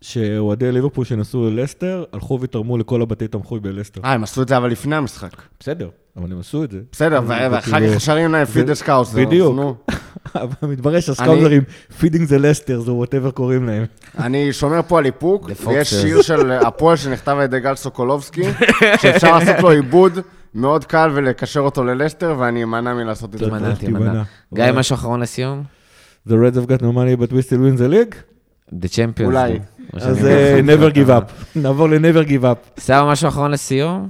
שאוהדי ליברפול שנסעו ללסטר, הלכו ותרמו לכל הבתי תמחוי בלסטר. אה, הם עשו את זה אבל לפני המשחק. בסדר, אבל הם עשו את זה. בסדר, ואחר כך שרים להם Feed the Scousers. בדיוק. אבל מתברר שהסקאוזרים, feeding the לסטר, the whatever קוראים להם. אני שומר פה על איפוק, ויש. שיר של הפועל שנכתב על ידי גל סוקולובסקי, שאפשר לעשות לו עיבוד מאוד קל ולקשר אותו ללסטר, ואני אמנע מלעשות את זה. תימנע. תימנע. גיא, משהו אחרון לסיום? The Reds have got no money but we still win the league? The Champions. אולי. אז. אה, never give up. נעבור ל-never give up. סער, משהו אחרון לסיום?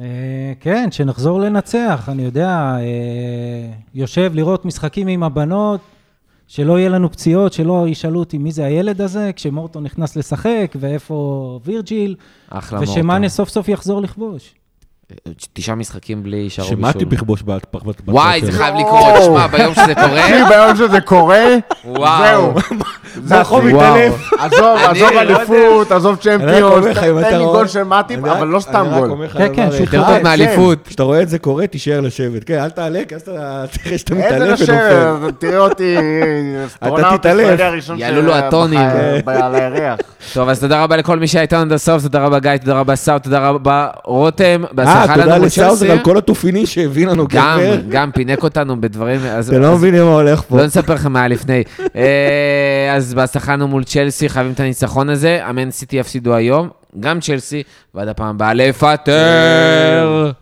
אה, כן, שנחזור לנצח, אני יודע, אה, יושב לראות משחקים עם הבנות, שלא יהיה לנו פציעות, שלא ישאלו אותי מי זה הילד הזה, כשמורטון נכנס לשחק, ואיפה וירג'יל, אחלה. ושמאנה סוף סוף יחזור לכבוש. תשעה משחקים בלי שער שמעתי בישול. בכבוש בצד וואי, זה. חייב לקרות, שמע, ביום שזה קורה, אחי, ביום שזה קורה. זהו. זה השיא. מתעלף. עזוב, עזוב לא. אליפות, עזוב אתה תן לי גול של מאטיפ, אבל לא סתם גול. כן, כן. יותר כן, טוב מאליפות. כשאתה רואה את זה קורה, תישאר לשבת. כן, אל תעלה, כי אז אתה תראה שאתה איזה מתעלף ונופל. לשבת, תראה אותי, אסטרונאוט תתעלף. יעלו לו הטונים. ב- על הירח. טוב, אז תודה רבה לכל מי שהיה איתנו עד הסוף, תודה רבה גיא, תודה רבה סאו, תודה רבה רותם, אה, תודה מול לסאוזר. על כל התופינים שהביא לנו גם, גבר. גם פינק אותנו בדברים, אתם לא מבינים מה הולך פה. לא נספר לכם מה היה לפני. אה, אז בהצלחה לנו מול צ'לסי, חייבים את הניצחון הזה, אמן סיטי יפסידו היום, גם צ'לסי, ועד הפעם הבאה לפטר.